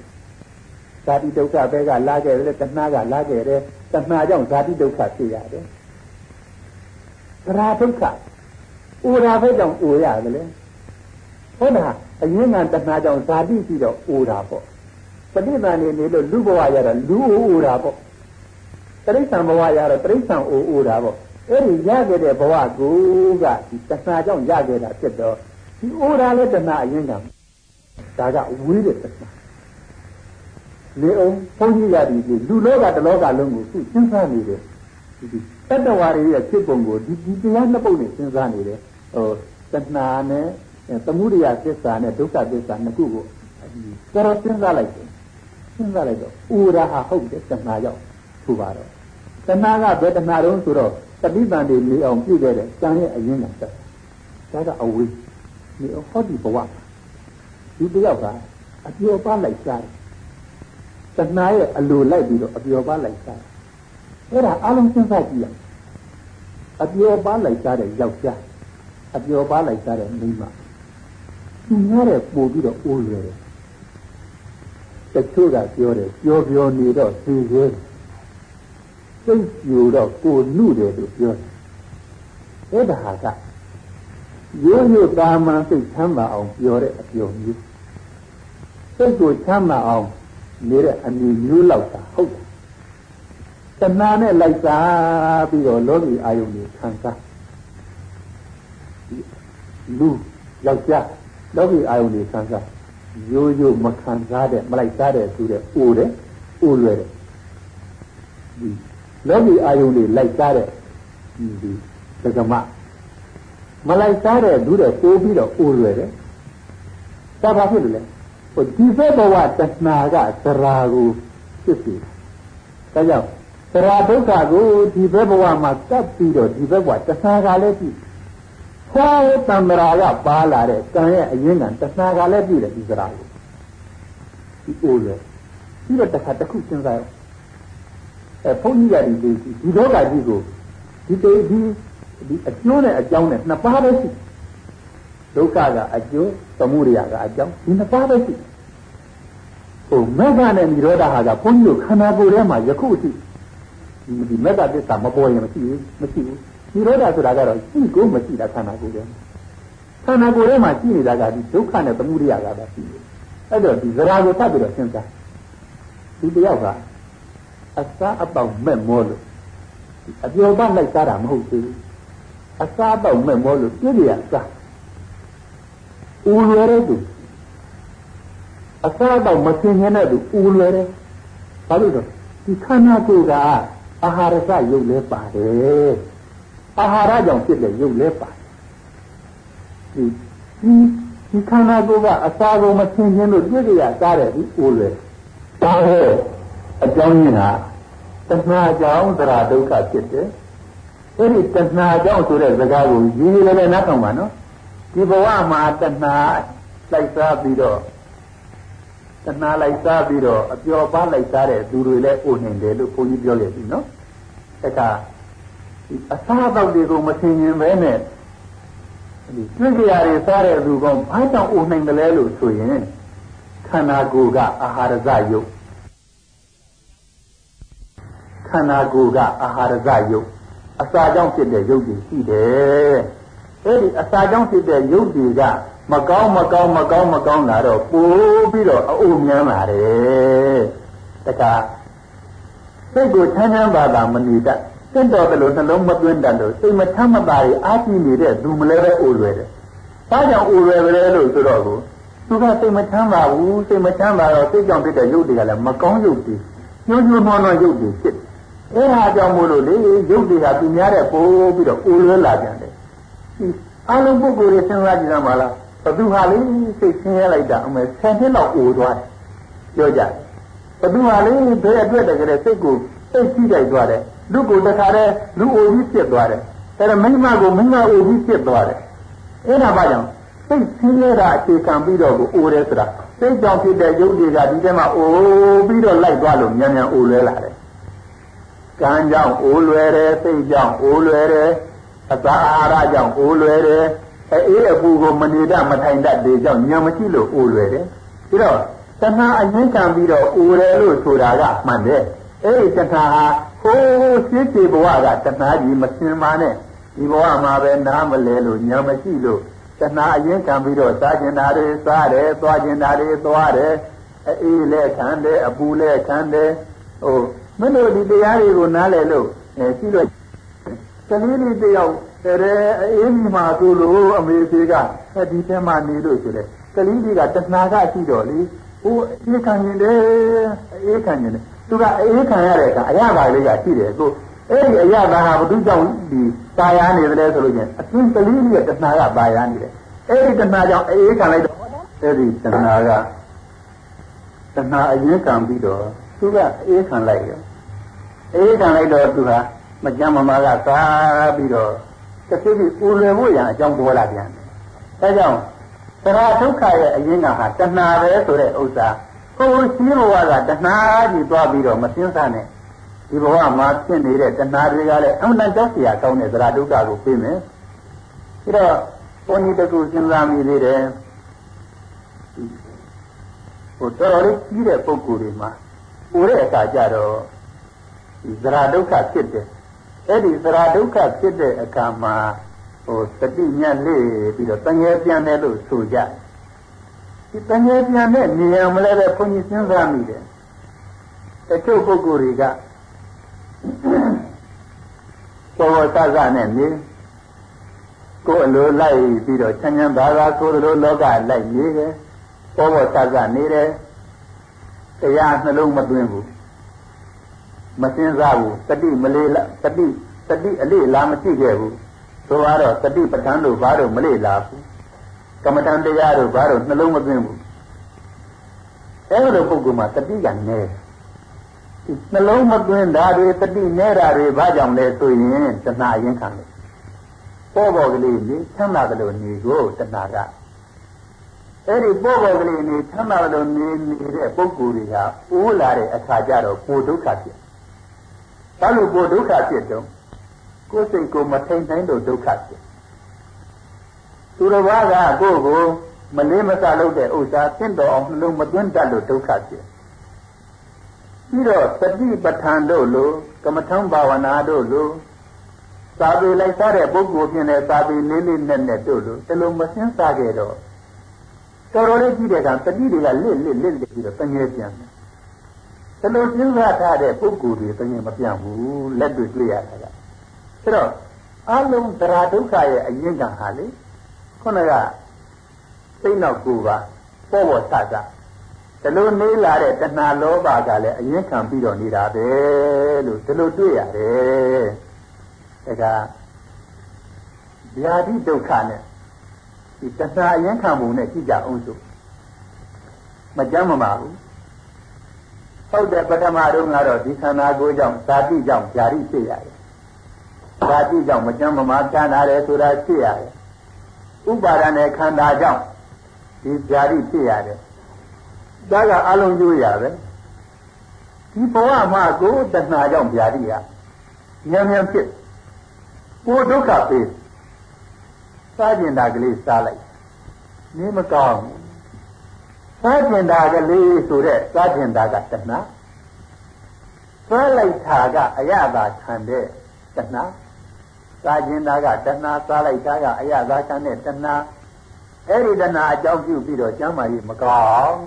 ဇာတိဒုက္ခဘဲကလာခဲ့တယ်တဏှာကလာခဲ့တယ်တဏှာကြောင့်ဇာတိဒုက္ခဖြစ်ရတယ်သရာဒုက္ခဥရာဘဲကြောင့်ဥရတယ်လေဟုတ်လားအရင်ကတဏှာကြောင့်ဇာတိရှိတော့ဥတာပေါ့ပဋိသန္ဓေနေလို့လူဘဝရတော့လူဥတာပေါ့တိရစ္ဆာန်ဘဝရတော့တိရစ္ဆာန်ဥဥတာပေါ့အဲ့ဒီရခဲ့တဲ့ဘဝကိုကဒီတဏှာကြောင့်ရခဲ့တာဖြစ်တော့ဒီဥရာလည်းတဏှာအရင်ကဒါကဝေးတဲ့တဏှာ နေအောင်ဘုန်းကြီးရသည်ဒီလူလောကတလောကလုံးကိုသူစဉ်းစားနေတယ်ဒီတတ္တဝါတွေရဲ့ဖြစ်ပုံကိုဒီဒီတရားနှစ်ပုဒ်နဲ့စဉ်းစားနေတယ်ဟိုတဏှာနဲ့သမုဒယသစ္စာနဲ့ဒုက္ခသစ္စာနှစ်ခုကိုတော်တော်စဉ်းစားလိုက်တယ်စဉ်းစားလိုက်တော့ဥရာဟာဟုတ်တယ်တဏှာရောက်ထူပါတော့တဏှာကဘယ်တဏှာတုံးဆိုတော့တတိပံတွေနေအောင်ပြုခဲ့တဲ့ကံရဲ့အရင်းကတက်ဒါကအဝေးဒီဟောဒီဘဝဒီတယောက်ကအပြောပါလိုက်စားတယ် တဏှာရဲ့အလိုလိုက်ပြီးတော့အပြောပါလိုက်စားအဲ့ဒါအလုံးစဉ်းစားကြည့်ရအပြောပါလိုက်စားတဲ့ယောက်ျားအပြောပါလိုက်စားတဲ့မိန်းမသူများတဲ့ပို့ပြီးတော့အိုးရွယ်တယ်တချို့ကပြောတယ်ပြောပြောနေတော့သိသေးတယ်စိတ်ပြိုတော့ကိုနုတယ်လို့ပြောတယ်အဲ့ဒါဟာကရိုးရိုးတာမန်စိတ်ချမ်းသာအောင်ပြောတဲ့အပြောမျိုးစိတ်ကိုချမ်းသာအောင် နေတဲ့အမြင်မျိုးလောက်တာဟုတ်တယ်တဏှာနဲ့လိုက်စားပြီးတော့လောကီအာယုန်ကိုခံစားလူယောက်ျားလောကီအာယုန်ကိုခံစားရိုးရိုးမခံစားတဲ့မလိုက်စားတဲ့သူတဲ့အိုတယ်အိုလွယ်တယ်ဒီလောကီအာယုန်တွေလိုက်စားတဲ့ဒီသကမမလိုက်စားတဲ့သူတဲ့ပိုးပြီးတော့အိုလွယ်တယ်ဒါဘာဖြစ်လို့လဲ ဟိုဒီဘက်ဘဝတဏှာကသရာကိုဖြစ်စီဒါကြောင့်သရာဒုက္ခကိုဒီဘက်ဘဝမှာကပ်ပြီးတော့ဒီဘက်ဘဝတဏှာကလည်းပြီခွားတံ္ဍရာကပါလာတဲ့ကံရဲ့အရင်းကတဏှာကလည်းပြီတယ်ဒီသရာကိုဒီအိုလွယ်ပြီးတော့တစ်ခါတစ်ခုစဉ်းစားရအဲဘုန်းကြီးကဒီဒီဒုက္ခကြီးကိုဒီတေဒီဒီအကျိုးနဲ့အကြောင်းနဲ့နှစ်ပါးပဲရှိ ဒုက္ခကအကျိုးသမုဒယကအကြောင်းဒီနှစ်ပါးပဲရှိဟိုမေဃနဲ့និရောဓဟာကဘုန်းကြီးတို့ခန္ဓာကိုယ်ထဲမှာယခုအထိဒီမေဃသစ္စာမပေါ်ရင်မရှိဘူးမရှိဘူးនិရောဓဆိုတာကတော့ရှိကိုမရှိတာခန္ဓာကိုယ်ထဲမှာခန္ဓာကိုယ်ထဲမှာရှိနေတာကဒီဒုက္ခနဲ့သမုဒယကပဲရှိတယ်အဲ့တော့ဒီဇရာကိုသတ်ပြီးတော့စဉ်းစားဒီတယောက်ကအစားအပေါက်မဲ့မောလို့အပြောပလိုက်စားတာမဟုတ်သေးဘူးအစားအပေါက်မဲ့မောလို့ပြည့်ရစား ဦးလွယ်တဲ့သူအစားအပေါက်မသင်ញတဲ့သူဦးလွယ်တဲ့ဘာလို့လဲဒီခန္ဓာကိုယ်ကအာဟာရစရုပ်လဲပါတယ်အာဟာရကြောင့်ဖြစ်တဲ့ရုပ်လဲပါတယ်ဒီဒီခန္ဓာကိုယ်ကအစာကိုမသင်ញလို့ပြည့်ရစားတယ်ဒီဦးလွယ်ဒါဟဲ့အကြောင်းရင်းကတဏှာကြောင့်သရဒုက္ခဖြစ်တယ်အဲ့ဒီတဏှာကြောင့်ဆိုတဲ့စကားကိုရေးလည်းလည်းနားထောင်ပါနော် ဒီဘဝမှာတဏှာလိုက်စားပြီးတော့တဏှာလိုက်စားပြီးတော့အပျော်ပါလိုက်စားတဲ့သူတွေလည်းအိုနေတယ်လို့ဘုန်းကြီးပြောခဲ့ပြီနော်တခါအစားအသောက်တွေကိုမထင်ရင်ပဲနဲ့ဒီတွေ့ကြရတွေစားတဲ့သူကဘာကြောင့်အိုနိုင်တယ်လဲလို့ဆိုရင်ခန္ဓာကိုယ်ကအာဟာရဇယုတ်ခန္ဓာကိုယ်ကအာဟာရဇယုတ်အစာကြောင့်ဖြစ်တဲ့ယုတ်တွေရှိတယ် အဲ့ဒီအစာကြောင့်ဖြစ်တဲ့ယုတ်တွေကမကောင်းမကောင်းမကောင်းမကောင်းလာတော့ပိုးပြီးတော့အအိုမြန်းလာတယ်တခါစိတ်ကိုချမ်းချမ်းသာသာမနေတတ်စင့်တော်တယ်လို့နှလုံးမသွင်းတတ်လို့စိတ်မထမ်းမသာရအားကြည့်နေတဲ့သူမလဲပဲအိုလွယ်တယ်။ဘာကြောင့်အိုလွယ်ပဲလဲလို့ဆိုတော့ကိုသူကစိတ်မချမ်းသာဘူးစိတ်မချမ်းသာတော့စိတ်ကြောင့်ဖြစ်တဲ့ရုပ်တွေကလည်းမကောင်းရုပ်တွေညှိုးညှိုးနှောနှောရုပ်တွေဖြစ်တယ်။အဲဒါကြောင့်မို့လို့လေရုပ်တွေကသူများတဲ့ပိုးပြီးတော့အိုလွယ်လာကြတယ်။ အလုံးပုဂ္ဂိုလ်တွေစဉ်းစားကြည့်ရမှာလားဘသူဟာလေစိတ်ဆင်းရဲလိုက်တာအမေဆယ်နှစ်လောက်အိုသွားတယ်ပြောကြတယ်ဘသူဟာလေဘယ်အတွက်တကယ်စိတ်ကိုစိတ်ကြီးလိုက်သွားတယ်လူကိုတခါတည်းလူအိုကြီးဖြစ်သွားတယ်အဲဒါမိမကိုမိမအိုကြီးဖြစ်သွားတယ်အဲ့ဒါဘာကြောင့်စိတ်ဆင်းရဲတာအခြေခံပြီးတော့ကိုအိုတယ်ဆိုတာစိတ်ကြောင့်ဖြစ်တဲ့ယုတ်တွေကဒီထဲမှာအိုပြီးတော့လိုက်သွားလို့မြန်မြန်အိုလွဲလာတယ်ကံကြောင့်အိုလွယ်တယ်စိတ်ကြောင့်အိုလွယ်တယ် အသာအာဟာရကြောင့်အိုလွယ်တယ်အေးအပူကိုမနေတတ်မထိုင်တတ်တဲ့ကြောင့်ညံမရှိလို့အိုလွယ်တယ်ပြီးတော့တဏှာအငိမ့်ခံပြီးတော့အိုတယ်လို့ဆိုတာကမှန်တယ်အဲ့ဒီတဏှာဟာဟိုးရှိသေးဘဝကတဏှာကြီးမစင်ပါနဲ့ဒီဘဝမှာပဲနားမလဲလို့ညာမရှိလို့တဏှာအရင်ခံပြီးတော့စားကျင်တာတွေစားတယ်သွားကျင်တာတွေသွားတယ်အေးလဲခံတယ်အပူလဲခံတယ်ဟိုမင်းတို့ဒီတရားတွေကိုနားလဲလို့အဲရှိလို့ ကလေးလေးတယောက်တဲ့အေးမိမှာဆိုလို့အမေဖေကဒီထဲမှာနေလို့ဆိုတဲ့ကလေးလေးကတဏှာကရှိတော့လေဟိုအေးခံရင်တယ်အေးခံရင်တယ်သူကအေးခံရတဲ့အခါအရသာလေးကရှိတယ်ကိုအဲ့ဒီအရသာဟာဘုသူကြောင့်ဒီตายရနေတယ်ဆိုလို့ချင်းအသင်ကလေးကြီးရဲ့တဏှာကตายရနေတယ်အဲ့ဒီတဏှာကြောင့်အေးခံလိုက်တော့အဲ့ဒီတဏှာကတဏှာအရင်ခံပြီးတော့သူကအေးခံလိုက်ရောအေးခံလိုက်တော့သူက မကြမ်းမမာကစားပြီးတော့တစ်ဖြည်းဖြည်းဥလွယ်ဖို့ရန်အကြောင်းပေါ်လာပြန်တယ်။ဒါကြောင့်သရဒုက္ခရဲ့အရင်းကဟာတဏှာပဲဆိုတဲ့ဥစ္စာကိုယ်ရှိဘဝကတဏှာကြီးသွားပြီးတော့မစင်းစားနဲ့ဒီဘဝမှာဖြစ်နေတဲ့တဏှာတွေကလည်းအမှန်တန်ကြောက်စရာကောင်းတဲ့သရဒုက္ခကိုပြေးမယ်။ဒါတော့ပုံနည်းတစ်ခုစဉ်းစားမိသေးတယ်။ဟိုတော်တော်လေးကြီးတဲ့ပုံကိုယ်တွေမှာပူတဲ့အခါကျတော့ဒီသရဒုက္ခဖြစ်တယ် အဲ့ဒီသရဒုက္ခဖြစ်တဲ့အခါမှာဟိုတတိမြတ်လေးပြီးတော့တငယ်ပြန်တယ်လို့ဆိုကြဒီတငယ်ပြန်တဲ့နေရာမလဲပဲဘုန်းကြီးစဉ်းစားမိတယ်တချို့ပုဂ္ဂိုလ်တွေကဘောဝသဇနဲ့နေကိုယ်အလိုလိုက်ပြီးတော့ချမ်းချမ်းသာသာဆိုလိုလောကလိုက်နေတယ်ဘောဝသဇနေတယ်တရားနှလုံးမသွင်းဘူး မစင်းစားဘူးတတိမလေးတတိတတိအလေးလာမရှိခဲ့ဘူးဆိုတော့တတိပဋ္ဌာန်းတို့ဘာတို့မလေးလာဘူးကမ္မဋ္ဌာန်းတရားတို့ဘာတို့နှလုံးမသွင်းဘူးအဲ့လိုပုဂ္ဂိုလ်မှာတတိကနဲနှလုံးမသွင်းတာတွေတတိနဲတာတွေဘာကြောင့်လဲဆိုရင်တဏှာရင်ခံလို့ပေါ်ပေါ်ကလေးနေချမ်းသာတယ်လို့နေကိုတဏှာကအဲ့ဒီပေါ်ပေါ်ကလေးနေချမ်းသာတယ်လို့နေနေတဲ့ပုဂ္ဂိုလ်တွေကအိုးလာတဲ့အခါကျတော့ကိုဒုက္ခဖြစ် ဘာလို့ကိုဒုက္ခဖြစ်တော့ကိုယ်စိတ်ကိုမထိန်နိုင်လို့ဒုက္ခဖြစ်သူတော်ဘာကကိုယ့်ကိုမလေးမစားလုပ်တဲ့ဥစ္စာသင့်တော်အောင်နှလုံးမသွင်းတတ်လို့ဒုက္ခဖြစ်ပြီးတော့သတိပဋ္ဌာန်တို့လိုကမ္မထံဘာဝနာတို့လိုသာပေလိုက်စားတဲ့ပုဂ္ဂိုလ်ဖြစ်တဲ့သာပေလေးလေးနဲ့နဲ့တို့လိုဒီလိုမစင်းစားခဲ့တော့တော်တော်လေးကြည့်တဲ့အခါတတိတွေကလစ်လစ်လစ်လစ်ပြီးတော့တငယ်ပြန်တယ် ဒီလိုစဉ်းစားထားတဲ့ပုဂ္ဂိုလ်တွေတငယ်မပြန်ဘူးလက်တွေ့တွေ့ရတာကအဲတော့အလုံးသရာဒုက္ခရဲ့အရင်ကဟာလေခုနကစိတ်နောက်ကိုပါပေါ်ပေါ်ဆဆဒီလိုနေလာတဲ့တဏှာလောဘကလည်းအရင်ခံပြီးတော့နေတာပဲလို့ဒီလိုတွေ့ရတယ်အဲဒါဗျာတိဒုက္ခနဲ့ဒီတဏှာအရင်ခံပုံနဲ့ကြည့်ကြအောင်စို့မကြမ်းမပါဘူး ဟုတ်တယ်ပထမတော့ကတော့ဒီခန္ဓာကိုယ်ကြောင့်ဇာတိကြောင့်ဗျာတိဖြစ်ရတယ်ဇာတိကြောင့်မကြမ်းမမာတန်းလာတယ်ဆိုတာဖြစ်ရတယ်ဥပါဒနဲ့ခန္ဓာကြောင့်ဒီဗျာတိဖြစ်ရတယ်ဒါကအလုံးကျိုးရပဲဒီဘဝမှာကိုတဏှာကြောင့်ဗျာတိကဉာဏ်ဉာဏ်ဖြစ်ကိုဒုက္ခပေးစားကျင်တာကလေးစားလိုက်နေမကောင်း စားကျင်တာကလေးဆိုတဲ့စားကျင်တာကတဏှာစားလိုက်တာကအရသာခံတဲ့တဏှာစားကျင်တာကတဏှာစားလိုက်တာကအရသာခံတဲ့တဏှာအဲ့ဒီတဏှာအကြောင်းပြုပြီးတော့ကျမ်းမာရေးမကောင်း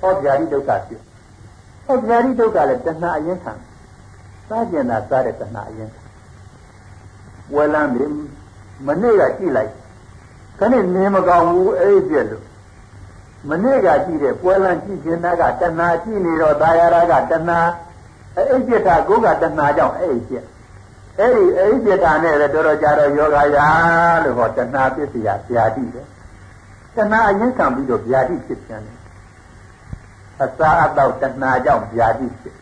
ဟောဗျာတိဒုက္ခဖြစ်ဟောဗျာတိဒုက္ခလည်းတဏှာအရင်ခံစားကျင်တာစားတဲ့တဏှာအရင်ခံဝဲလန်းပြီမနေ့ကကြည့်လိုက်ခဏနေမကောင်းဘူးအဲ့ဒီပြက်လို့ မနေ့ကကြည့်တဲ့ပွဲလန်းကြည့်ခြင်းကတဏှာကြည့်နေတော့ဒါရကတဏှာအဲ့ဒီပြက်တာကိုကတဏှာကြောင့်အဲ့ဒီပြက်အဲ့ဒီအဲ့ဒီပြက်တာနဲ့လည်းတော်တော်ကြာတော့ယောဂရာလို့ဟောတဏှာပစ္စည်းဗျာတိတယ်တဏှာအရင်ခံပြီးတော့ဗျာတိဖြစ်ပြန်တယ်အစာအတော့တဏှာကြောင့်ဗျာတိဖြစ်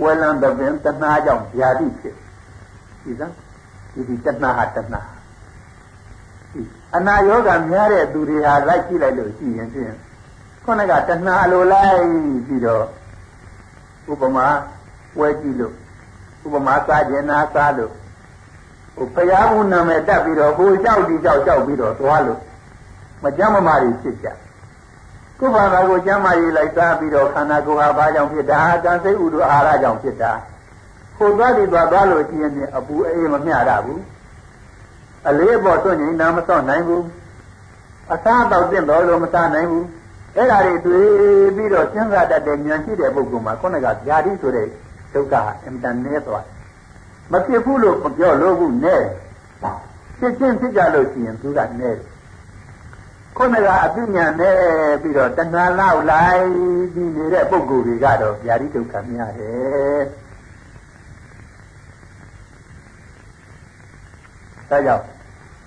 ဝဲလန်းတဲ့ပင်တဏှာကြောင့်ဗျာတိဖြစ်ဒီစမ်းဒီဒီတဏှာဟာတဏှာ အနာယောဂများတဲ့သူတွေဟာလိုက်ကြည့်လိုက်လို့ရှိရင်ဖြင့်ခုနကတဏှာလိုလိုက်ပြီးတော့ဥပမာဝဲကြည့်လို့ဥပမာစားကျင်နာစားလို့ဟိုဖရာဘူးနာမည်တက်ပြီးတော့ဟိုကြောက်ဒီကြောက်ကြောက်ပြီးတော့သွားလို့မကြမ်းမမာတွေဖြစ်ကြကိုယ်ဘာသာကိုကျမ်းမာရေးလိုက်စားပြီးတော့ခန္ဓာကိုယ်ဟာဘာကြောင့်ဖြစ်တာကံစိတ်ဥဒ္ဓအာဟာရကြောင့်ဖြစ်တာဟိုသွားဒီသွားသွားလို့ရှိရင်အပူအေးမမျှတာဘူး အလေးပေါ်တွန့်ရင်နာမစောင့်နိုင်ဘူးအစားတော့တင့်တော်လို့မစားနိုင်ဘူးအဲ့ဒါတွေတွေ့ပြီးတော့စဉ်းစားတတ်တဲ့ဉာဏ်ရှိတဲ့ပုဂ္ဂိုလ်မှာခုနကဗျာတိဆိုတဲ့ဒုက္ခဟာအင်တန်နဲသွားမဖြစ်ဘူးလို့မပြောလို့ဘူးနဲဖြစ်ချင်းဖြစ်ကြလို့ရှိရင်သူကနဲခုနကအပြညာနဲ့ပြီးတော့တဏှာလောက်လိုက်ပြီးနေတဲ့ပုဂ္ဂိုလ်တွေကတော့ဗျာတိဒုက္ခများတယ်ဒါကြောင့်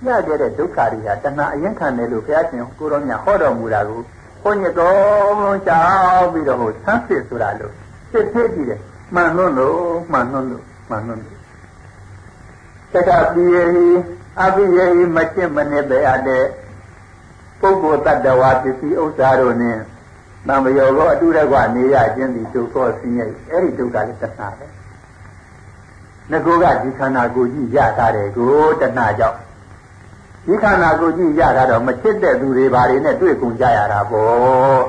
ရခဲ့တဲ့ဒုက္ခတွေဟာတဏှာအရင်ခံတယ်လို့ဘုရားရှင်ကိုရောမြတ်ဟောတော်မူတာကိုဘုန်းကြီးတော်ကြောက်ပြီးတော့ဟိုဆန်းစစ်ဆိုတာလို့စစ်သေးကြည့်တယ်မှန်လို့လို့မှန်လို့လို့မှန်လို့လို့တက္ကပိယေအပိယေမချစ်မနစ်တဲ့အတဲ့ပုဂ္ဂိုလ်တ attva ပစ္စည်းဥစ္စာတို့နဲ့နမယောကိုအတူတကွနေရခြင်းဒီဒုက္ခဆင်းရဲအဲ့ဒီဒုက္ခလည်းတဏှာပဲငကိုကဒီခန္ဓာကိုယ်ကြီးရထားတယ်ကိုတဏှာကြောင့် ဒီခန္ဓာကိုယ်ကြီးရတာတော့မချစ်တဲ့သူတွေဘာတွေနဲ့တွေ့ကုန်ကြရတာပေါ့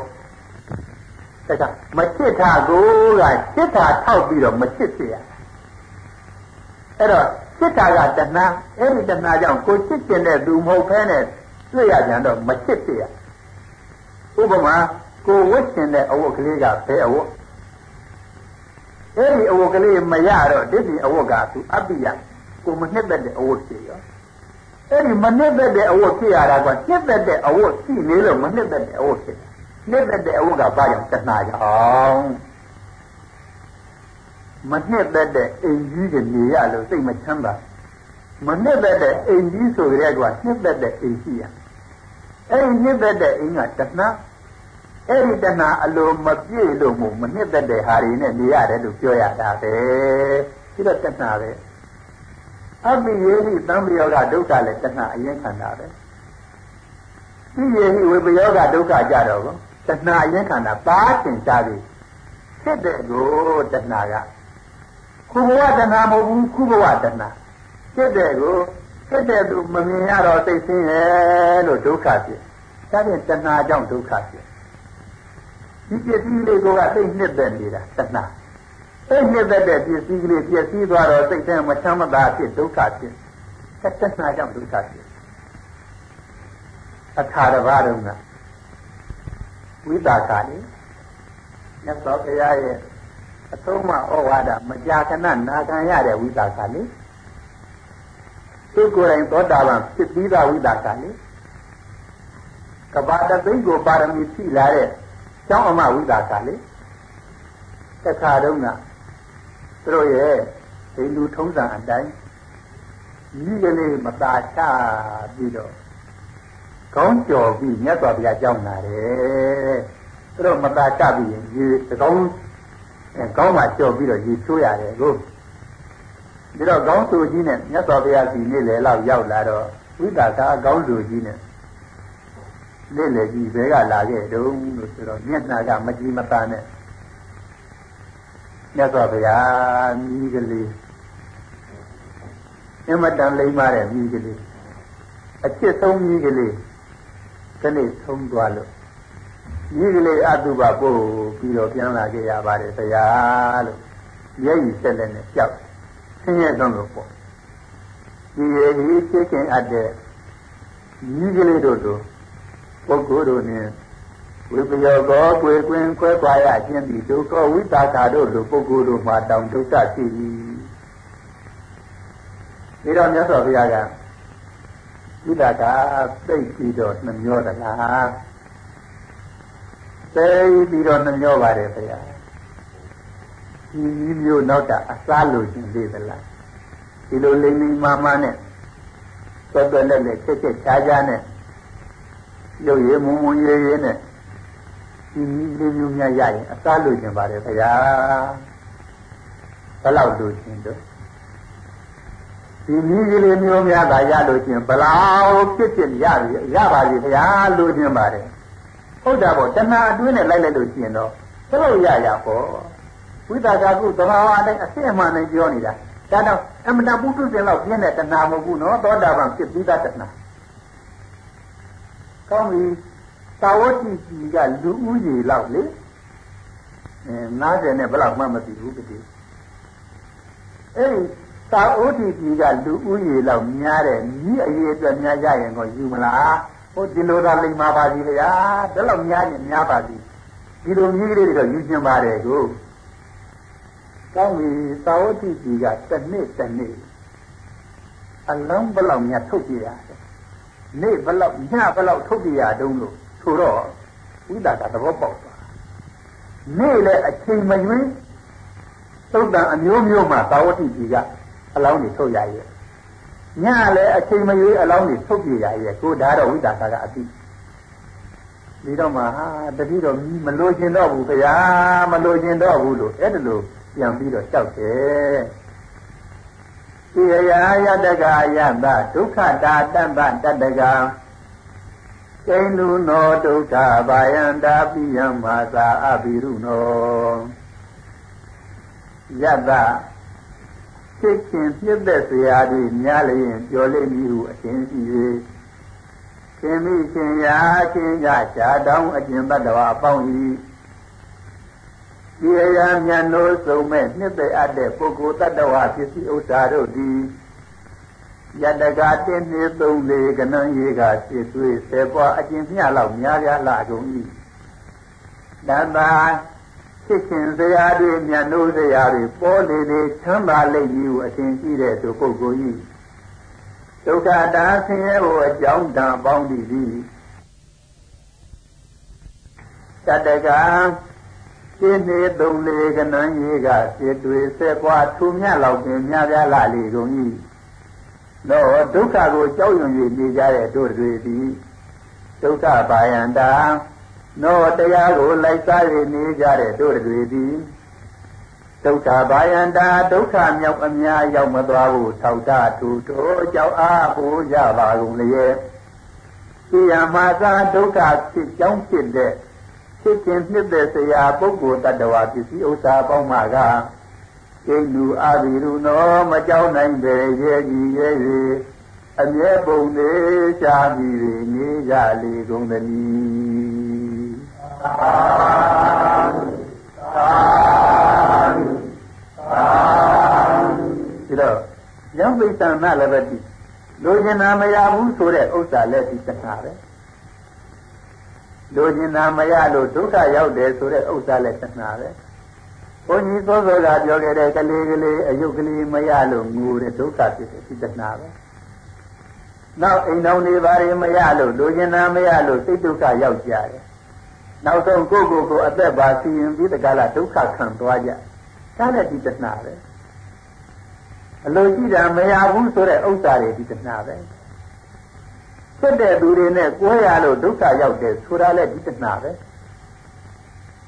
တခါမချစ်တာကိုကချစ်တာထောက်ပြီးတော့မချစ်ဖြစ်ရအဲ့တော့ချစ်တာကတဏှာအဲ့ဒီတဏှာကြောင့်ကိုချစ်ကျင်တဲ့သူမဟုတ်ဖဲနဲ့တွေ့ရကြတော့မချစ်ဖြစ်ရဥပမာကိုဝတ်ကျင်တဲ့အဝတ်ကလေးကဘယ်အဝတ်အဲ့ဒီအဝတ်ကလေးမရတော့ဒိဋ္ဌိအဝတ်ကသူအပိယကိုမနှစ်သက်တဲ့အဝတ်ဖြစ်ရော အဲ့ဒီမနှစ်သက်တဲ့အဝတ်ဖြစ်ရတာကနှစ်သက်တဲ့အဝတ်ရှိနေလို့မနှစ်သက်တဲ့အဝတ်ဖြစ်နှစ်သက်တဲ့အဝတ်ကဘာကြောင့်တဏှာကြောင့်မနှစ်သက်တဲ့အိမ်ကြီးကနေရလို့စိတ်မချမ်းသာမနှစ်သက်တဲ့အိမ်ကြီးဆိုကြတဲ့ကနှစ်သက်တဲ့အိမ်ရှိရအဲ့ဒီနှစ်သက်တဲ့အိမ်ကတဏှာအဲ့ဒီတဏှာအလိုမပြည့်လို့မို့မနှစ်သက်တဲ့ဟာတွေနဲ့နေရတယ်လို့ပြောရတာပဲဒီတော့တဏှာပဲ အပိယေဟိသံပယောဂဒုက္ခလည်းတဏှာအရင်ခံတာပဲပိယေဟိဝေပယောဂဒုက္ခကြတော့ကောတဏှာအရင်ခံတာပါတင်ကြပြီဖြစ်တဲ့ကိုတဏှာကခုဘဝတဏှာမဟုတ်ဘူးခုဘဝတဏှာဖြစ်တဲ့ကိုဖြစ်တဲ့သူမမြင်ရတော့သိသိရဲ့လို့ဒုက္ခဖြစ်ဒါဖြင့်တဏှာကြောင့်ဒုက္ခဖြစ်ဒီပစ္စည်းလေးကသိနှစ်သက်နေတာတဏှာ သိနှစ်သက်တဲ့ပစ္စည်းကလေးပျက်စီးသွားတော့စိတ်ထဲမချမ်းမသာဖြစ်ဒုက္ခဖြစ်တဏှာကြောင့်ဒုက္ခဖြစ်အခါတစ်ပါးတော့ကဝိတာကလေမြတ်စွာဘုရားရဲ့အဆုံးမဩဝါဒမကြာခဏနာခံရတဲ့ဝိတာကလေသူကိုယ်တိုင်သောတာပန်ဖြစ်ပြီးသားဝိတာကလေကဘာတသိန်းကိုပါရမီဖြည့်လာတဲ့ကျောင်းအမဝိတာကလေတခါတုန်းက သူတို့ရဲ့ဒိလူထုံးစံအတိုင်းမိကလေးမตาချပြီးတော့ကောင်းကြော်ပြီးမြတ်စွာဘုရားကြောင်းလာတယ်သူတို့မตาချပြီးရင်ရေသကောင်း အဲကောင်းမှကြော်ပြီးတော့ရေချိုးရတယ်ကိုဒီတော့ကောင်းသူကြီးနဲ့မြတ်စွာဘုရားစီနေ့လေလောက်ရောက်လာတော့ဝိတာကအကောင်းသူကြီးနဲ့နေ့လေကြီးဘဲကလာခဲ့တုံးလို့ဆိုတော့မျက်နှာကမကြည်မသာနဲ့ မြတ်စွာဘုရားမြည်ကလေးအမတန်လိမ့်ပါတဲ့မြည်ကလေးအချစ်ဆုံးမြည်ကလေးခဏဆုံးသွားလို့မြည်ကလေးအတုပပို့ပြီးတော့ပြန်လာခဲ့ရပါတယ်ဘုရားလို့မျက်ရည်ဆက်လက်နဲ့ကြောက်ဆင်းရဲဆုံးလို့ပေါ့ဒီရေကြီးချစ်ခင်အပ်တဲ့မြည်ကလေးတို့တို့ပုဂ္ဂိုလ်တို့နဲ့ ဝိပယောကောကွယ်ကွင်းခွဲခွာရခြင်းဒီဒုက္ခဝိတာကာတို့လိုပုဂ္ဂိုလ်တို့မှာတောင်ဒုက္ခရှိ၏ဒီတော့မြတ်စွာဘုရားကဝိတာကာသိပြီးတော့နှမျောသလားသိပြီးတော့နှမျောပါတယ်ဘုရားဒီမျိုးနောက်တာအစားလို့ခြင်းသေးသလားဒီလိုလိမ့်လိမ့်မာမာနဲ့သွက်သွက်နဲ့နဲ့ချက်ချက်ချာချာနဲ့ရုပ်ရည်မုံမုံရည်ရည်နဲ့ ဒီလေးမျိုးများရရင်အစားလို့ခြင်းပါတယ်ခင်ဗျာဘယ်လောက်လို့ခြင်းတော့ဒီနည်းကလေးမျိုးများသာရလို့ခြင်းဘလောက်ဖြစ်ဖြစ်ရရပါပြီခင်ဗျာလို့ခြင်းပါတယ်ဟုတ်တာပေါ့တဏှာအတွင်းနဲ့လိုက်လိုက်လို့ခြင်းတော့ဘယ်လိုရရပေါ့ဝိသကာကုသဘာဝအတိုင်းအစစ်အမှန်နဲ့ပြောနေတာဒါတော့အမတပုထုဇဉ်လောက်ပြင်းတဲ့တဏှာမဟုတ်ဘူးနော်သောတာပန်ဖြစ်ပြီးသားတဏှာကောင်းပြီ သာဝတိကြီးကလူဦးရေလောက်လေအဲ90နဲ့ဘယ်လောက်မှမသိဘူးတည်းအဲဒီသာဝတိကြီးကလူဦးရေလောက်များတဲ့ညီအရေးအတွက်များရရင်တော့ယူမလားဟိုဒီလိုသာလိမ္မာပါစီဗျာဒါလောက်များရင်များပါစီဒီလိုကြီးလေးတွေတော့ယူကျင်ပါတယ်ကိုကောင်းပြီသာဝတိကြီးကတစ်နှစ်တစ်နှစ်အလုံးဘယ်လောက်များထုတ်ပြရတယ်နေ့ဘယ်လောက်ညဘယ်လောက်ထုတ်ပြရတုံးလို့ ဆိုတော့ဝိတာကသဘောပေါက်သွားနေ့လည်းအချိန်မရွေးသုတ်တန်အမျိုးမျိုးမှာသာဝတိကြီးကအလောင်းတွေထုတ်ရရဲ့ညလည်းအချိန်မရွေးအလောင်းတွေထုတ်ပြရရဲ့ကိုဒါတော့ဝိတာကအတိဒီတော့မှဟာတတိတော့မလို့ခြင်းတော့ဘူးခင်ဗျာမလို့ခြင်းတော့ဘူးလို့အဲ့ဒါလို့ပြန်ပြီးတော့ကြောက်တယ်ဣယယတကယတဒုက္ခတာတမ္ပတတက ကိန္နုနောဒုက္ခဘာယန္တာပိယံမာသာအဘိရုနောယတဖြစ်ခြင်းပြည့်တဲ့စရာတွေများလျင်ပြောလိမ့်မည်ဟုအရှင်ရှိ၍ရှင်မိရှင်ရာရှင်ကြရှားတောင်းအကျင့်တတ္တဝါအပေါင်း၏ဒီအရာမြတ်လို့ဆုံးမဲ့နှစ်သိအပ်တဲ့ပုဂ္ဂိုလ်တ attva ဖြစ်စီဥစ္စာတို့သည် ယတကတင်းနေသုံးလေကနန်းရေကစစ်သွေးဆယ်ပွားအကျဉ်းမျှလောက်များပြားလာကုန်၏တသာဖြစ်ခြင်းစရာတွေမြတ်လို့စရာတွေပေါ်လေလေချမ်းသာလိမ့်မည်ဟုအထင်ရှိတဲ့သူပုဂ္ဂိုလ်၏ဒုက္ခတာဆင်းရဲကိုအကြောင်းတန်ပေါင်းသည်တတကရှင်းနေသုံးလေကနန်းကြီးကစစ်တွေဆက်ပွားထူမြတ်လောက်ပင်များပြားလာလေကုန်၏ တော့ဒုက္ခကိုကြောက်ရွံ့၍နေကြတဲ့တို့တွေသည်ဒုက္ခပါယန္တာနောတရားကိုလိုက်စား၍နေကြတဲ့တို့တွေသည်ဒုက္ခဘာယန္တာဒုက္ခမြောက်အများရောက်မသွားဘူးထောက်တာထူတို့ကြောက်အားပူကြပါကုန်လျက်ဒီယမသာဒုက္ခဖြစ်ကြောင်းဖြစ်တဲ့ဖြစ်ခြင်းနှစ်သက်စရာပုဂ္ဂိုလ်တ attva ပစ္စည်းဥစ္စာပေါင်းမှက ကျိလူအာဘိရုနောမကြောက်နိုင်ပေရဲ့ကြီးရဲ့၍အမြဲပုံနေရှားပြီးနေကြလေကုန်သတည်းသာသာသာဒါရောပိဿနာလည်းပဲဒီလိုချင်တာမရဘူးဆိုတဲ့ဥစ္စာလည်းဒီတခါပဲလိုချင်တာမရလို့ဒုက္ခရောက်တယ်ဆိုတဲ့ဥစ္စာလည်းတဏှာပဲ ဘုန်းကြီးသောသောကပြောခဲ့တဲ့ကလေးကလေးအယုတ်ကလေးမရလို့ငိုတဲ့ဒုက္ခဖြစ်တဲ့စိတ်တဏှာပဲနောက်အိမ်တော်နေပါရင်မရလို့လိုချင်တာမရလို့စိတ်ဒုက္ခရောက်ကြတယ်နောက်ဆုံးကိုယ့်ကိုယ်ကိုအသက်ပါစီရင်ပြီးတကလားဒုက္ခခံသွားကြဒါလည်းဒီတဏှာပဲအလိုရှိတာမရဘူးဆိုတဲ့ဥစ္စာတွေဒီတဏှာပဲဖြစ်တဲ့သူတွေနဲ့ကိုယ်ရလို့ဒုက္ခရောက်တယ်ဆိုတာလည်းဒီတဏှာပဲ